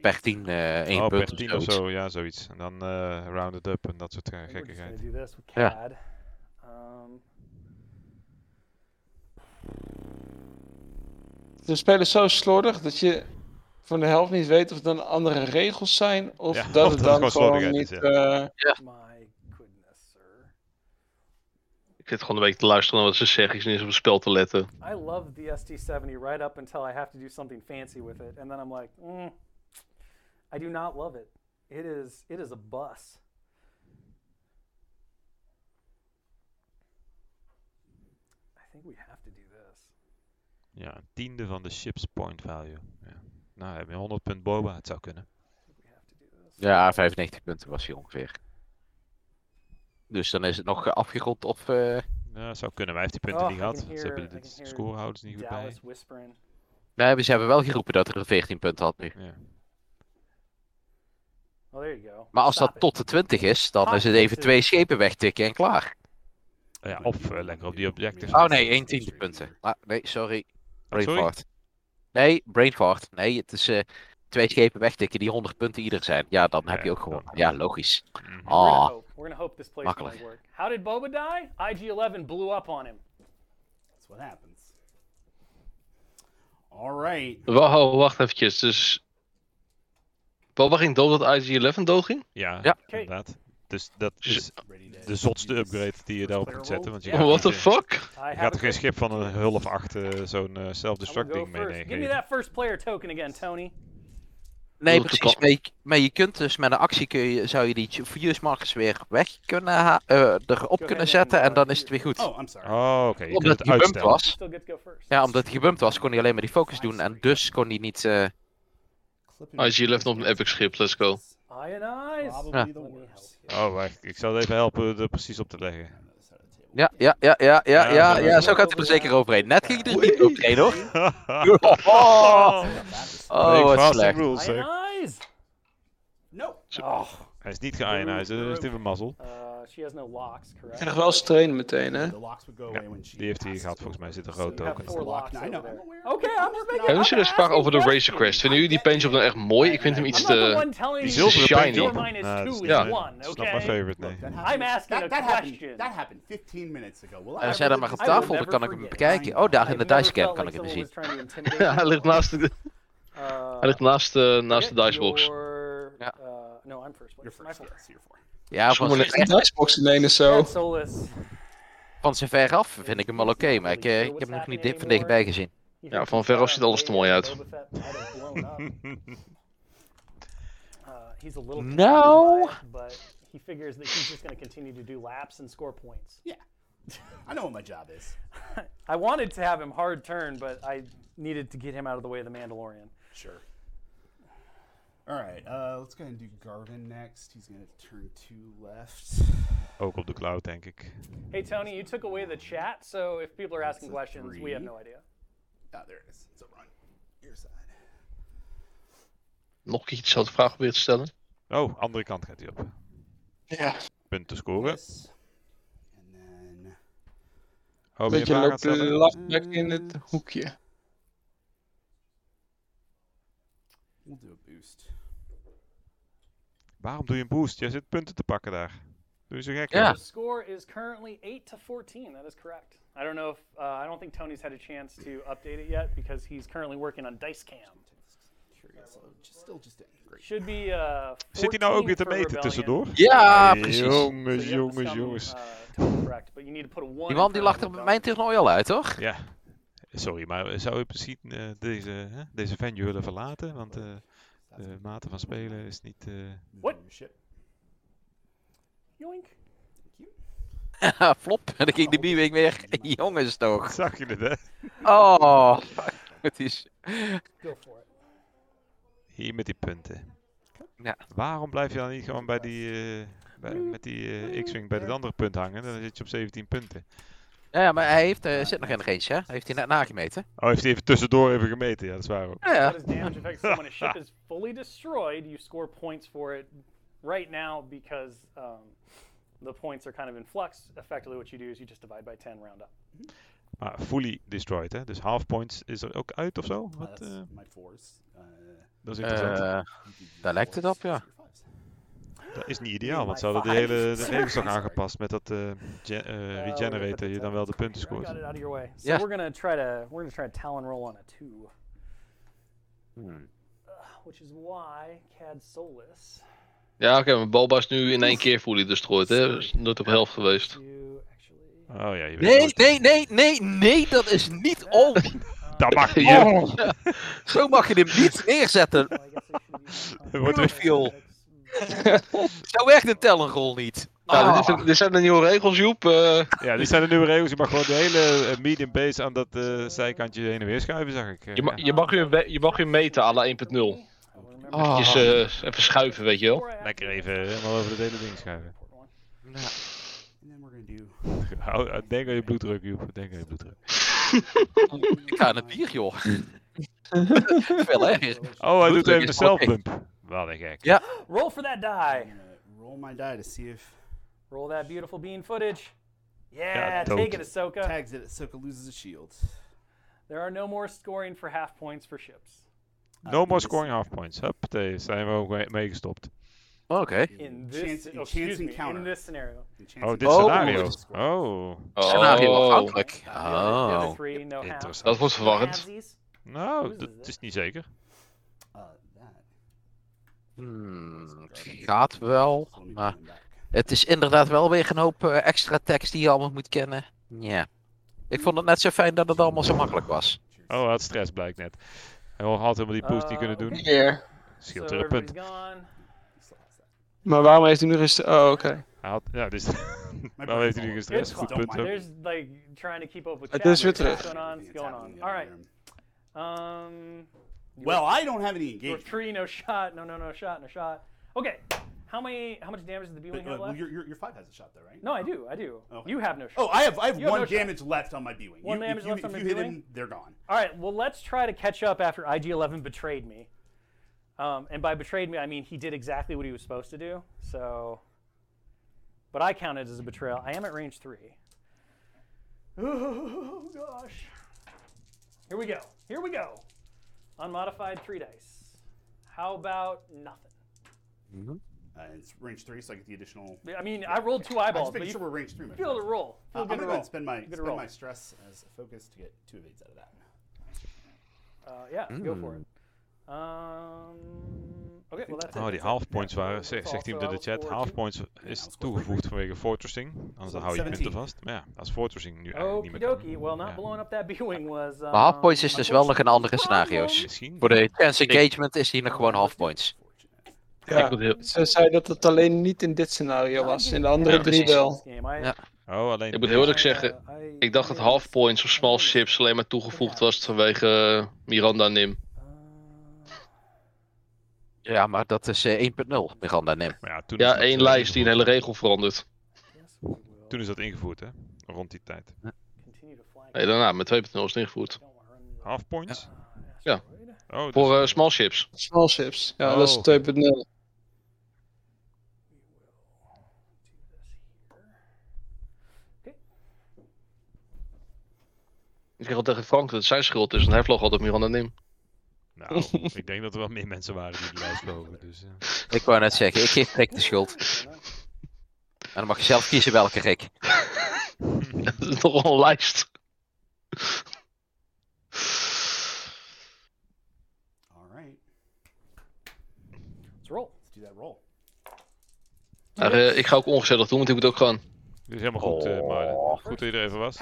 Per 10 uh, 1 oh, punt per 10 of zo, ja, zoiets. En dan uh, round it up en dat soort uh, gekkigheid. Ja. Um... De spelen zo slordig dat je van de helft niet weet of het dan andere regels zijn of ja, dat of het dan gewoon niet. Is, ja. ja. Zit gewoon een beetje te luisteren naar wat ze zeggen. Ik niet eens op het spel te letten. I love the ST70 right up until I have to do something fancy with it. And then I'm like, mm, I do not love it. It is, it is a bus. I think we have to do this. Ja, een tiende van de ship's point value. Ja. Nou, heb je 100 punt boba, het zou kunnen. Ja, 95 punten was hij ongeveer. Dus dan is het nog afgerond of... Uh... Ja, zou kunnen. Wij heeft die punten oh, niet gehad. Ze hebben de scorehouders niet goed bij. Nee, ze hebben wel geroepen dat er 14 punten had nu. Ja. Well, there you go. Maar als dat tot de 20 is, dan is het even twee schepen wegtikken en klaar. Ja, of uh, lekker op die objecten. Oh nee, 1 tiende punten. Ah, nee, sorry. Brainfart. Nee, Brainfart. Nee, het is uh, twee schepen wegtikken die 100 punten ieder zijn. Ja, dan heb je ook gewonnen. Ja, logisch. Ah. Oh. We're gonna hope this place Makkelijk. work. How did Boba die? IG-11 blew up on him. That's what happens. Alright. Wow, wacht eventjes. Dus... Boba ging dood dat IG-11 doodging? Ja, ja. inderdaad. Dus dat is de zotste upgrade die je daarop kunt zetten. Want je yeah. What the fuck? Je gaat er geen schip van een hulp of 8 uh, zo'n uh, self-destructing mee nemen. Give me that first player token again, Tony. Nee, precies. Maar je, maar je, kunt dus met een actie kun je, zou je die fuse markers weer weg kunnen uh, erop kunnen zetten en dan is het weer goed. Oh, I'm sorry. Oh, oké. Okay. Omdat hij gebumpt was. Ja, omdat hij gebumpt was, kon hij alleen maar die focus doen en dus kon hij niet. Uh... Ah, je left op een epic schip, let's go. Ja. Oh, wacht. Ik zal even helpen er precies op te leggen. Ja, ja, ja, ja, ja, ja, ja, zo gaat het er zeker overheen. Net ging hij er niet overheen hoor. oh, oh wat slecht. Rules, no. Oh. Hij is niet geionized, dus is even mazzel. Uh, she has no locks, correct? Je krijgt wel strain meteen, hè? Ja, die heeft hij gehad, volgens mij zit er rood token. Oké, I'm just making Hebben jullie spraken over de Razor Crest? Vinden jullie die paintjob dan echt mooi? Ik vind hem iets te... Die zilveren shiny. Ja, dat is not my favorite, nee. I'm asking a question. That happened 15 minutes ago. Hij zei dan maar op tafel, dan kan ik hem bekijken. Oh, daar in de dicecam kan ik hem zien. Hij ligt naast de... Hij ligt naast, naast de dicebox. Ja. No, I'm first. You're first. Yes, you're four. Ja, van een Xbox in zo. Van zijn ver af vind ik hem wel oké, okay, maar ik, uh, ik heb hem nog niet van dichtbij gezien. Ja, van ver af ziet alles te mooi uit. no. He figures that he's just going to continue to do laps and score points. Yeah. I know what my job is. I wanted to have him hard turn, but I needed to get him out of the way of the Mandalorian. Sure. All right, uh, let's go ahead and do Garvin next. He's going to turn two left. Ook op de cloud, denk ik. Hey, Tony, you took away the chat, so if people are asking questions, we have no idea. Ah, there it is. It's a run. Your side. nog keer dezelfde vraag proberen te stellen. Oh, andere kant gaat hij op. Ja. Punten scoren. Yes. And then... Oh, Beetje loopt in het hoekje. We'll do. Waarom doe je een boost? Jij zit punten te pakken daar. Doe je zo gek? Ja. The score is currently 8 to 14. That is correct. I don't know if uh, I don't think Tony's had a chance to update it yet because he's currently working on Dicecam. Curious. Just, still just in. Great. Should be uh Zit hij nou ook weer te 14 meten tussendoor? Ja, precies. Jongens, jongens, jongens. uh, total correct, but you need to put a one Die man die lacht er bij mijn toernooi al uit, toch? Ja. Sorry, maar zou je misschien eh, deze, hè, deze venue willen verlaten? Want eh, de mate van spelen is niet... eh, What? Yoink. Flop. En dan ging de B-wing weer. Jongens toch. Zag je het, hè? Oh. Het is... Go for it. Hier met die punten. Ja. Waarom blijf je dan niet gewoon bij die, eh, bij, met die eh, X-Wing bij het andere punt hangen? Dan zit je op 17 punten. Ja, ja, maar hij heeft, eh, zit nog in de range, hè? Heeft hij net nagemeten. Oh, heeft hij even tussendoor even gemeten? Ja, dat is waar ook. Ja, ja. What is damage effect? So when a ship is fully destroyed, you score points for it right now because um, the points are kind of in flux. Effectively, what you do is you just divide by 10, round up. Maar fully destroyed, hè? Dus half points is er ook uit of zo? Uh, Wat, that's eh, my fours. Uh, dat is interessant. Eh, daar lijkt het op, ja. Dat is niet ideaal, want ze hadden de hele, de regels toch aangepast met dat eh, gen- eh, regenerator, je dan wel de punten scoort. So Yeah. we're gonna try to we're gonna try to talon roll on a two, Hmm. which is why Cad Solus. Ja, oké, mijn balba is nu in één keer fully destroyed, hè? Dus nooit op helft geweest. Oh ja, je weet Nee, nee, nee, nee, nee, dat is niet om. Dat mag niet, Ja. hè? Oh, Zo mag je hem niet neerzetten. Wordt er veel. Zo werkt een talonrol niet. Nou, Ah. dit, is- dit zijn de nieuwe regels, Joep. eh. Ja, dit zijn de nieuwe regels. Je mag gewoon de hele eh, medium base aan dat eh, zijkantje heen en weer schuiven, zag ik. je, ma je, mag we- je mag weer meten à la 1.0. Oh. Eventjes, eh, even schuiven, weet je wel. Lekker even helemaal over het hele ding schuiven. Hou- eh, Denk aan je bloeddruk, Joep. Denk aan je bloeddruk. Ik ga aan het bier, joh. Veel erger. Oh, hij doet even een is self-bump. Wat een gek. Roll for that die. I'm gonna roll my die to see if Roll that beautiful bean footage. Yeah, Yeah, take it, Ahsoka. tags it. Ahsoka loses a shield. There are no more scoring for half points for ships. Uh, no more scoring half points. Huppatee, zijn we ook mee- meegestopt. Oké. In this, Chance- oh, chance me, encounter. in this scenario. The Oh, of- dit Oh. scenario. Oh, Scenario Oh, afhankelijk. The other Oh. three, no half. interessant. dat wordt verwarrend. Halvesies. Nou, dat is niet zeker. Hmm, het gaat wel, maar het is inderdaad wel weer een hoop eh, extra tekst die je allemaal moet kennen. Ja. Ik vond het net zo fijn dat het allemaal zo makkelijk was. Oh, hij had stress blijkt net. Hij had helemaal die boost niet kunnen doen. Scheelt weer een punt. Maar waarom heeft hij nu rust? Oh, oké. Hij had, ja, dus waarom heeft hij nu over Goed punt. There's like trying to keep up with Het is weer terug. All right. Um. Well, I don't have any Your engagement. three, no shot. No, no, no shot. No shot. Okay. How many? How much damage does the But, B-wing uh, have well, left? your, your, your five has a shot though, right? No, I do. I do. Okay. You have no shot. Oh, I have I have You have one no shot. damage left on my B-wing. One you, damage if you, left on if your you hit B-wing? him, they're gone. All right. Well, let's try to catch up after IG-11 betrayed me. Um, and by betrayed me, I mean he did exactly what he was supposed to do. So, but I count it as a betrayal. I am at range three. Oh gosh. Here we go. Here we go. Unmodified three dice. How about nothing? Uh, it's range three, so I get the additional. I mean, I rolled two I'm eyeballs, just but making you sure we're range three. my feel friend. to roll. Uh, I'm good gonna to go roll. ahead and spend my Good to spend roll. my stress as a focus to get two evades out of that. Uh, yeah, go for it. Um, okay, well that's it. Oh, die half points waren, zegt, iemand in de chat, half points is toegevoegd vanwege fortressing. Anders dan hou je punten 17. vast. Maar ja, als fortressing nu eigenlijk niet meer kan. dokie. Well, not Ja. blowing up that B-wing was. Um, Maar half points is dus wel nog in andere scenario's. Misschien. Voor de chance engagement is hier nog gewoon half points. Ja, Ik moet heel- ze zei dat het alleen niet in dit scenario was. In de andere Ja, drie wel. Ja. Oh, alleen. Ik moet heel eerlijk zeggen, ik dacht dat half points of small ships alleen maar toegevoegd was vanwege eh, Miranda Nim. Ja, maar dat is eh, 1.0, Miranda Nim. Ja, toen Ja, één eh, lijst die een hele regel verandert. Toen is dat ingevoerd, hè? Rond die tijd. Nee, daarna met 2.0 is het ingevoerd. Half points? Ja. Oh, Voor uh, small ships. Small ships, ja, oh. dat is 2.0. Ik zeg al tegen Frank dat het zijn schuld is, en hij vlog altijd meer aan de Nim. Nou, ik denk dat er wel meer mensen waren die de lijst vlogen. Dus, uh. Ik wou net zeggen, ik geef Rick de schuld. En dan mag je zelf kiezen welke Rick. dat is toch wel een lijst. Alright. Let's roll. Let's do that roll. Maar, uh, ik ga ook ongezellig doen, want ik moet ook gaan. Dit is helemaal goed, uh, maar goed dat je er even was.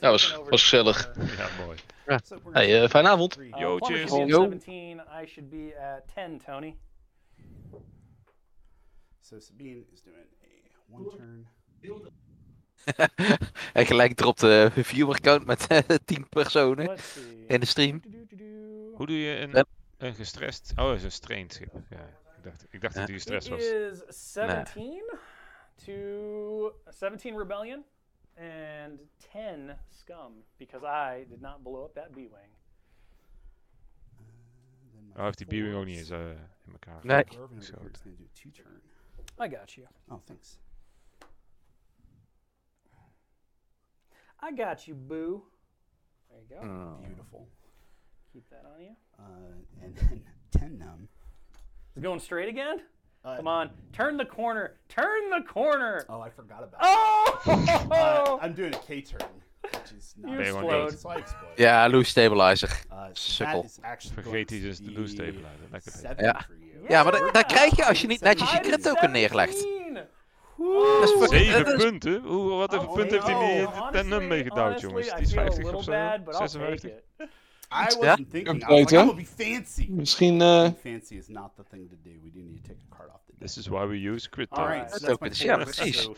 Ja, was, was gezellig. Ja, mooi. Ja. Hey, uh, fijne avond. Yo, cheers. Yo. 17, I should be at 10, Tony. So Sabine is doing a one turn. en gelijk dropt de viewer count met 10 personen in de stream. Hoe doe je een, een gestrest... Oh, is een strained schip. Ja, ik dacht, ik dacht dat hij gestrest was. is 17 to 17 rebellion and 10 scum because I did not blow up that B-wing. Oh, heeft die B-wing ook niet eens uh, in elkaar. Nee. I got you. Oh, thanks. I got you, boo. There you go. Oh. Beautiful. Keep that on you. Uh, and then 10 num. Is it going straight again? Uh, Come on, turn the corner. Turn the corner. Oh, I forgot about oh! uh, I'm doing a K turn, which is not you explode. So I explode. Ja, loose stabilizer. Uh, Sukkel. Vergeet die dus de loose stabilizer. Lekker. Ja. ja, maar dat, dat krijg je als je niet netjes je crit token neerlegt. Zeven punten? Hoe, wat voor punt heeft hij niet ten num meegedouwd, jongens? Die is 50 of zo? 56? I wasn't thinking. I was like, I'm gonna be fancy. Misschien. Uh... Fancy is not the thing to do. We do need to take a card off the This is why we use crit All right, so dat is ja, precies.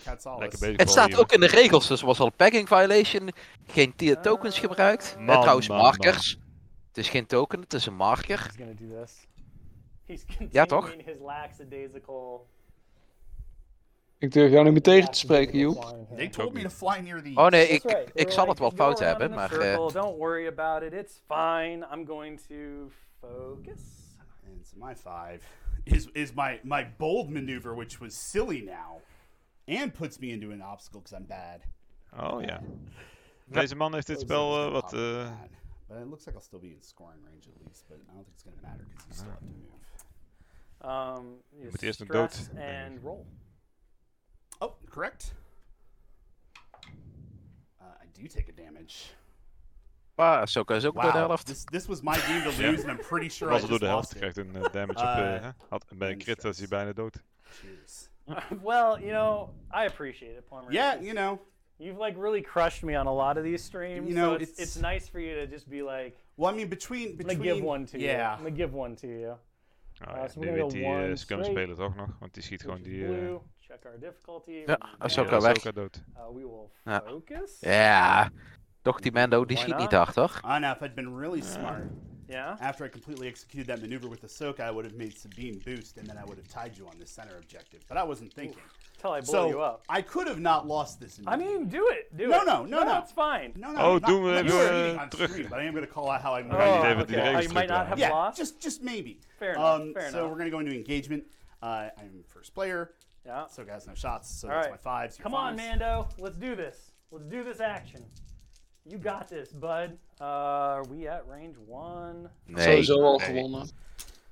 Het staat ook in de regels, dus was al pegging violation. Geen tier tokens gebruikt. Man, trouwens, man, markers. Man. Het is geen token, het is een marker. Ja, toch? Ik durf jou niet meer tegen te spreken, Joep. They told me to fly near the. Oh nee, ik, ik, ik zal het wel fout hebben, maar. Uh... Don't worry about it, it's fine. I'm going to focus. And so my five is is my my bold maneuver, which was silly now, and puts me into an obstacle because I'm bad. Oh ja. Deze man heeft dit spel uh, wat. Uh... But it looks like I'll still be in scoring range at least, but I don't think it's going to matter because you still have to move. Um, je moet eerst een dood. And roll. Oh, correct. Uh, I do take a damage. Ah, zo kan ze ook wow. door de helft. This, this was my game to lose, and I'm pretty sure Was I door de helft krijgt een uh, damage uh, op. Uh, had, bij een crit is hij bijna dood. Cheers. well, you know, I appreciate it, Plumber. Yeah, you know. You've like really crushed me on a lot of these streams. You know, so it's, it's, it's nice for you to just be like. Well, I mean, between between. I'm gonna give one to yeah. you. I'm gonna give one to you. Oh, uh, ja, so nu weet die uh, scum spelen toch nog, want die schiet gewoon die. Uh, Check our difficulty. Ja, Ahsoka weg. dood. Uh, we will focus. Ja. ja. Toch die Mando, die schiet niet hard, toch? Ah, now if I'd been really smart. Yeah. After I completely executed that maneuver with Ahsoka, I would have made Sabine boost, and then I would have tied you on the center objective. But I wasn't thinking. Until I blow so you up. I could have not lost this. I mean, do it. Do no, it. No, no, no, no. It's fine. No, no. Oh, doen we even terug. But I am going to call out how I. Oh, okay. oh, you might not have yeah, lost. just, just maybe. Fair enough. Um, fair so enough. we're going to go into engagement. Uh, I'm first player. Yeah. So has no shots. So All that's right. my fives. Come fives. on, Mando. Let's do this. Let's do this action. You got this, bud. Uh, are we at range one? Nee. Sowieso al gewonnen.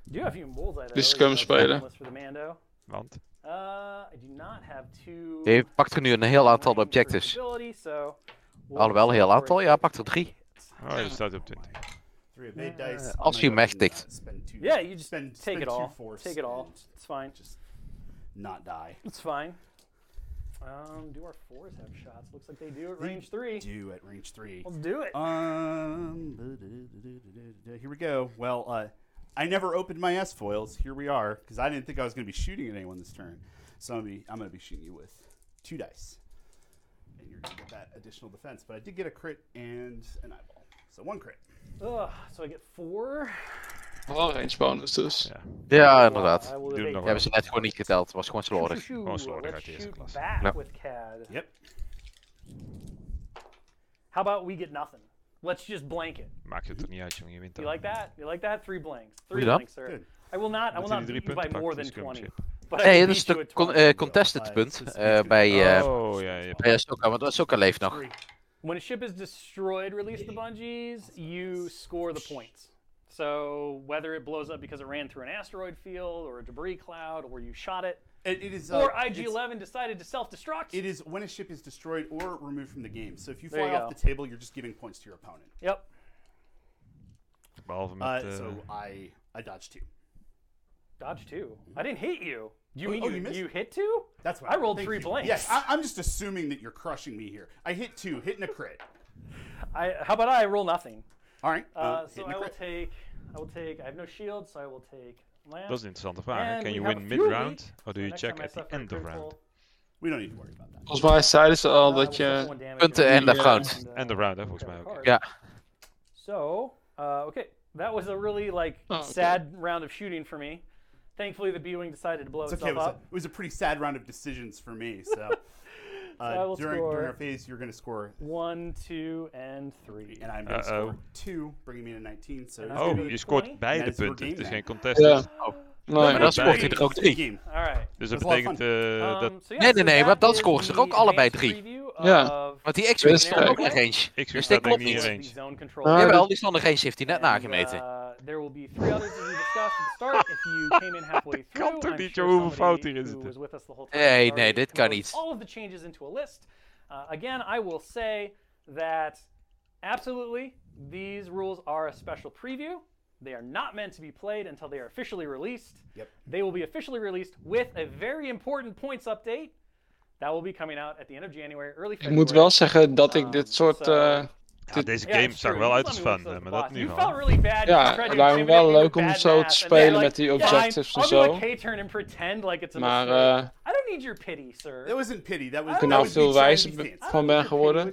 Do you have even bullseye though? Dus spelen. For the Mando. Want? Uh, I do not have two. Je pakt er nu een heel aantal objectives. So Alhoewel, een heel aantal. Ja, pakt er drie. Oh, je staat op 20. Uh, als je hem wegtikt. Yeah, you just spend, take it all. Take it all. It's fine. Just not die. It's fine. Um, do our fours have shots? Looks like they do at they range three. Do at range three. Let's do it. Um, here we go. Well, uh, I never opened my S foils. Here we are, because I didn't think I was going to be shooting at anyone this turn. So I'm going to be shooting you with two dice, and you're going to get that additional defense. But I did get a crit and an eyeball, so one crit. Ugh, so I get four. Wel range bonus dus. Ja, ja inderdaad. Die hebben ze net gewoon niet geteld. Het was gewoon slordig. Gewoon slordig uit de eerste klas. Ja. Yep. How about we get nothing? Let's just blank it. Maakt het toch niet uit, jongen. Je wint You like that? You like that? Three blanks. Three blanks, sir. Good. I will not. I will not beat you by more than 20. Nee, dat is de con uh, contested punt uh, bij, uh, oh, ja, ja. bij Ahsoka, want Ahsoka leeft nog. When a ship is destroyed, release the bungees, you score the points. So whether it blows up because it ran through an asteroid field or a debris cloud or you shot it, it, it is, uh, or IG-11 decided to self-destruct. It is when a ship is destroyed or removed from the game. So if you fly you off go. the table, you're just giving points to your opponent. Yep. Uh, so I I dodged two. Dodge two. I didn't hit you. You oh, mean oh, you, you, you, hit two? That's what I rolled three you. blanks. Yes, I, am just assuming that you're crushing me here. I hit two, hitting a crit. I how about I roll nothing? All right. Uh, uh, so I will take. I will take. I have no shield, so I will take. Lamp. Dat is een interessante vraag. Can you win mid-round, or do you check at the end of round? We don't need to worry about that. Volgens mij zeiden ze al dat je punten end of round. End of round, hè, volgens mij ook. Ja. So, uh, okay, that was a really like oh, okay. sad round of shooting for me. Thankfully, the B-wing decided to blow it's itself okay. it up. A, it was a pretty sad round of decisions for me. So, uh, during, during our phase, you're going to score one, two, and three, and I'm going to score two, bringing me to 19. So, oh, je scoort beide punten. Het is geen contested. Ja. Oh. Nee, maar dan scoort hij er ook drie. Dus dat betekent uh, dat... Um, nee, nee, nee, maar dan scoren ze er ook allebei drie. Ja. Want die X-Wing staat ook in range. Dus dit klopt niet. Range. Jawel, die stond in range, heeft hij net nagemeten. There will be three others as we discussed at the start. If you came in halfway through, kan toch niet, sure hoeveel fout hier in zitten. Nee, nee, dit kan niet. All of the changes into a list. Uh, again, I will say that absolutely these rules are a special preview. They are not meant to be played until they are officially released. Yep. They will be officially released with a very important points update. That will be coming out at the end of January, early February. Ik moet wel zeggen dat ik dit soort... Um, so, uh, ja, deze game yeah, zag wel uit als fun, maar dat niet wel. Really bad, ja, het lijkt me wel leuk om zo te spelen met die objectives en zo. Maar uh, I don't need your pity, sir. That wasn't pity. That was. Ik er nou veel wijzer van ben geworden.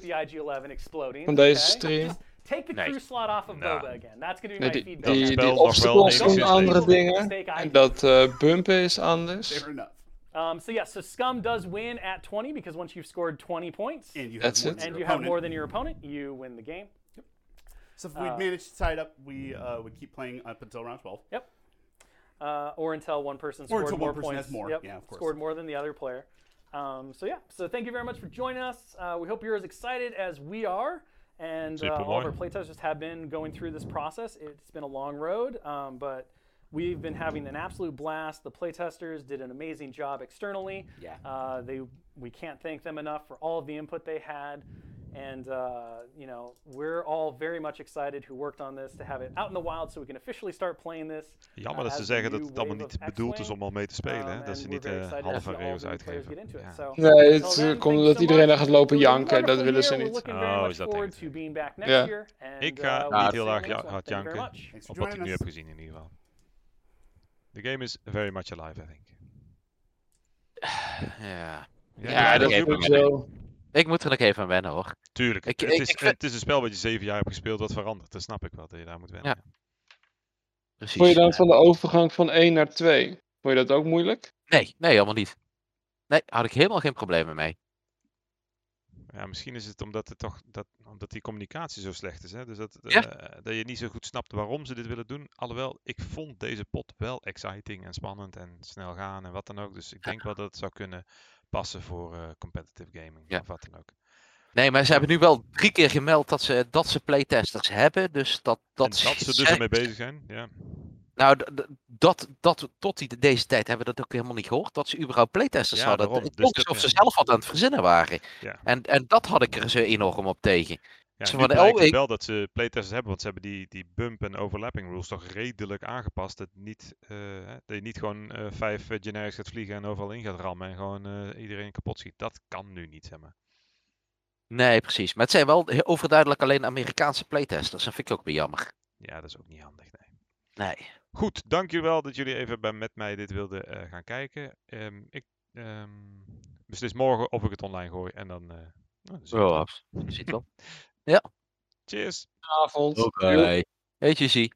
Van deze stream. Take the crew slot off of Boba again. That's gonna be nee, die, feedback. Die, die obstacles doen andere dingen. En dat uh, bumpen is anders. Fair enough. Um, so yeah, so Scum does win at 20 because once you've scored 20 points, and you have, more, it. and you have more than your opponent, you win the game. Yep. So if we uh, manage to tie it up, we uh, would keep playing up until round 12. Yep. Uh, or until one person scored until more one person points. Has more. Yep. Yeah, of course. Scored more than the other player. Um, so yeah, so thank you very much for joining us. Uh, we hope you're as excited as we are. And uh, all of our playtesters have been going through this process. It's been a long road, um, but we've been having an absolute blast. The playtesters did an amazing job externally. Yeah. Uh, they we can't thank them enough for all of the input they had. And uh, you know we're all very much excited who worked on this to have it out in the wild so we can officially start playing this. Jammer dat ze zeggen dat het allemaal niet bedoeld is om al mee te spelen, hè? dat ze niet uh, halve regels uitgeven. Ja. So, nee, het komt dat iedereen daar gaat lopen janken, dat willen ze niet. Oh, is dat denk Ja. Ik ga uh, niet heel erg hard janken, op wat ik nu heb gezien in ieder geval. The game is very much alive, I think. Ja. Ja, ja dat is ook zo. Ik moet er nog even aan wennen hoor. Tuurlijk. Ik, het, is, ik, het is een spel wat je zeven jaar hebt gespeeld wat verandert. Dat snap ik wel, dat je daar moet wennen. Ja. Precies. Vond je dan van de overgang van 1 naar 2? Vond je dat ook moeilijk? Nee, nee, helemaal niet. Nee, had ik helemaal geen problemen mee. Ja, misschien is het omdat, het toch, dat, omdat die communicatie zo slecht is. Hè? Dus dat, ja. uh, dat je niet zo goed snapt waarom ze dit willen doen. Alhoewel, ik vond deze pot wel exciting en spannend en snel gaan en wat dan ook. Dus ik denk wel dat het zou kunnen passen voor uh, competitive gaming ja. of wat dan ook. Nee, maar ze hebben nu wel drie keer gemeld dat ze, dat ze playtesters hebben. Dus dat, dat, en dat ze dus ermee bezig zijn, ja. Nou, dat, dat, tot die, deze tijd hebben we dat ook helemaal niet gehoord. Dat ze überhaupt playtesters ja, hadden. Daarom. Het dus alsof ze zelf wat aan het verzinnen waren. Ja. En, en dat had ik er zo enorm op tegen. Ja, ze van, oh, ik... wel dat ze playtesters hebben, want ze hebben die, die bump en overlapping rules toch redelijk aangepast. Dat, niet, uh, dat je niet gewoon uh, vijf uh, generics gaat vliegen en overal in gaat rammen en gewoon iedereen kapot schiet. Dat kan nu niet, zeg maar. Nee, precies. Maar het zijn wel overduidelijk alleen Amerikaanse playtesters. Dat vind ik ook weer jammer. Ja, dat is ook niet handig, nee. Nee. Goed, dankjewel dat jullie even bij, met mij dit wilden uh, gaan kijken. Um, ik um, beslis morgen of ik het online gooi en dan... Uh, nou, dan zie je wel. Ja. Cheers. Avond. Oké. Okay. Hey.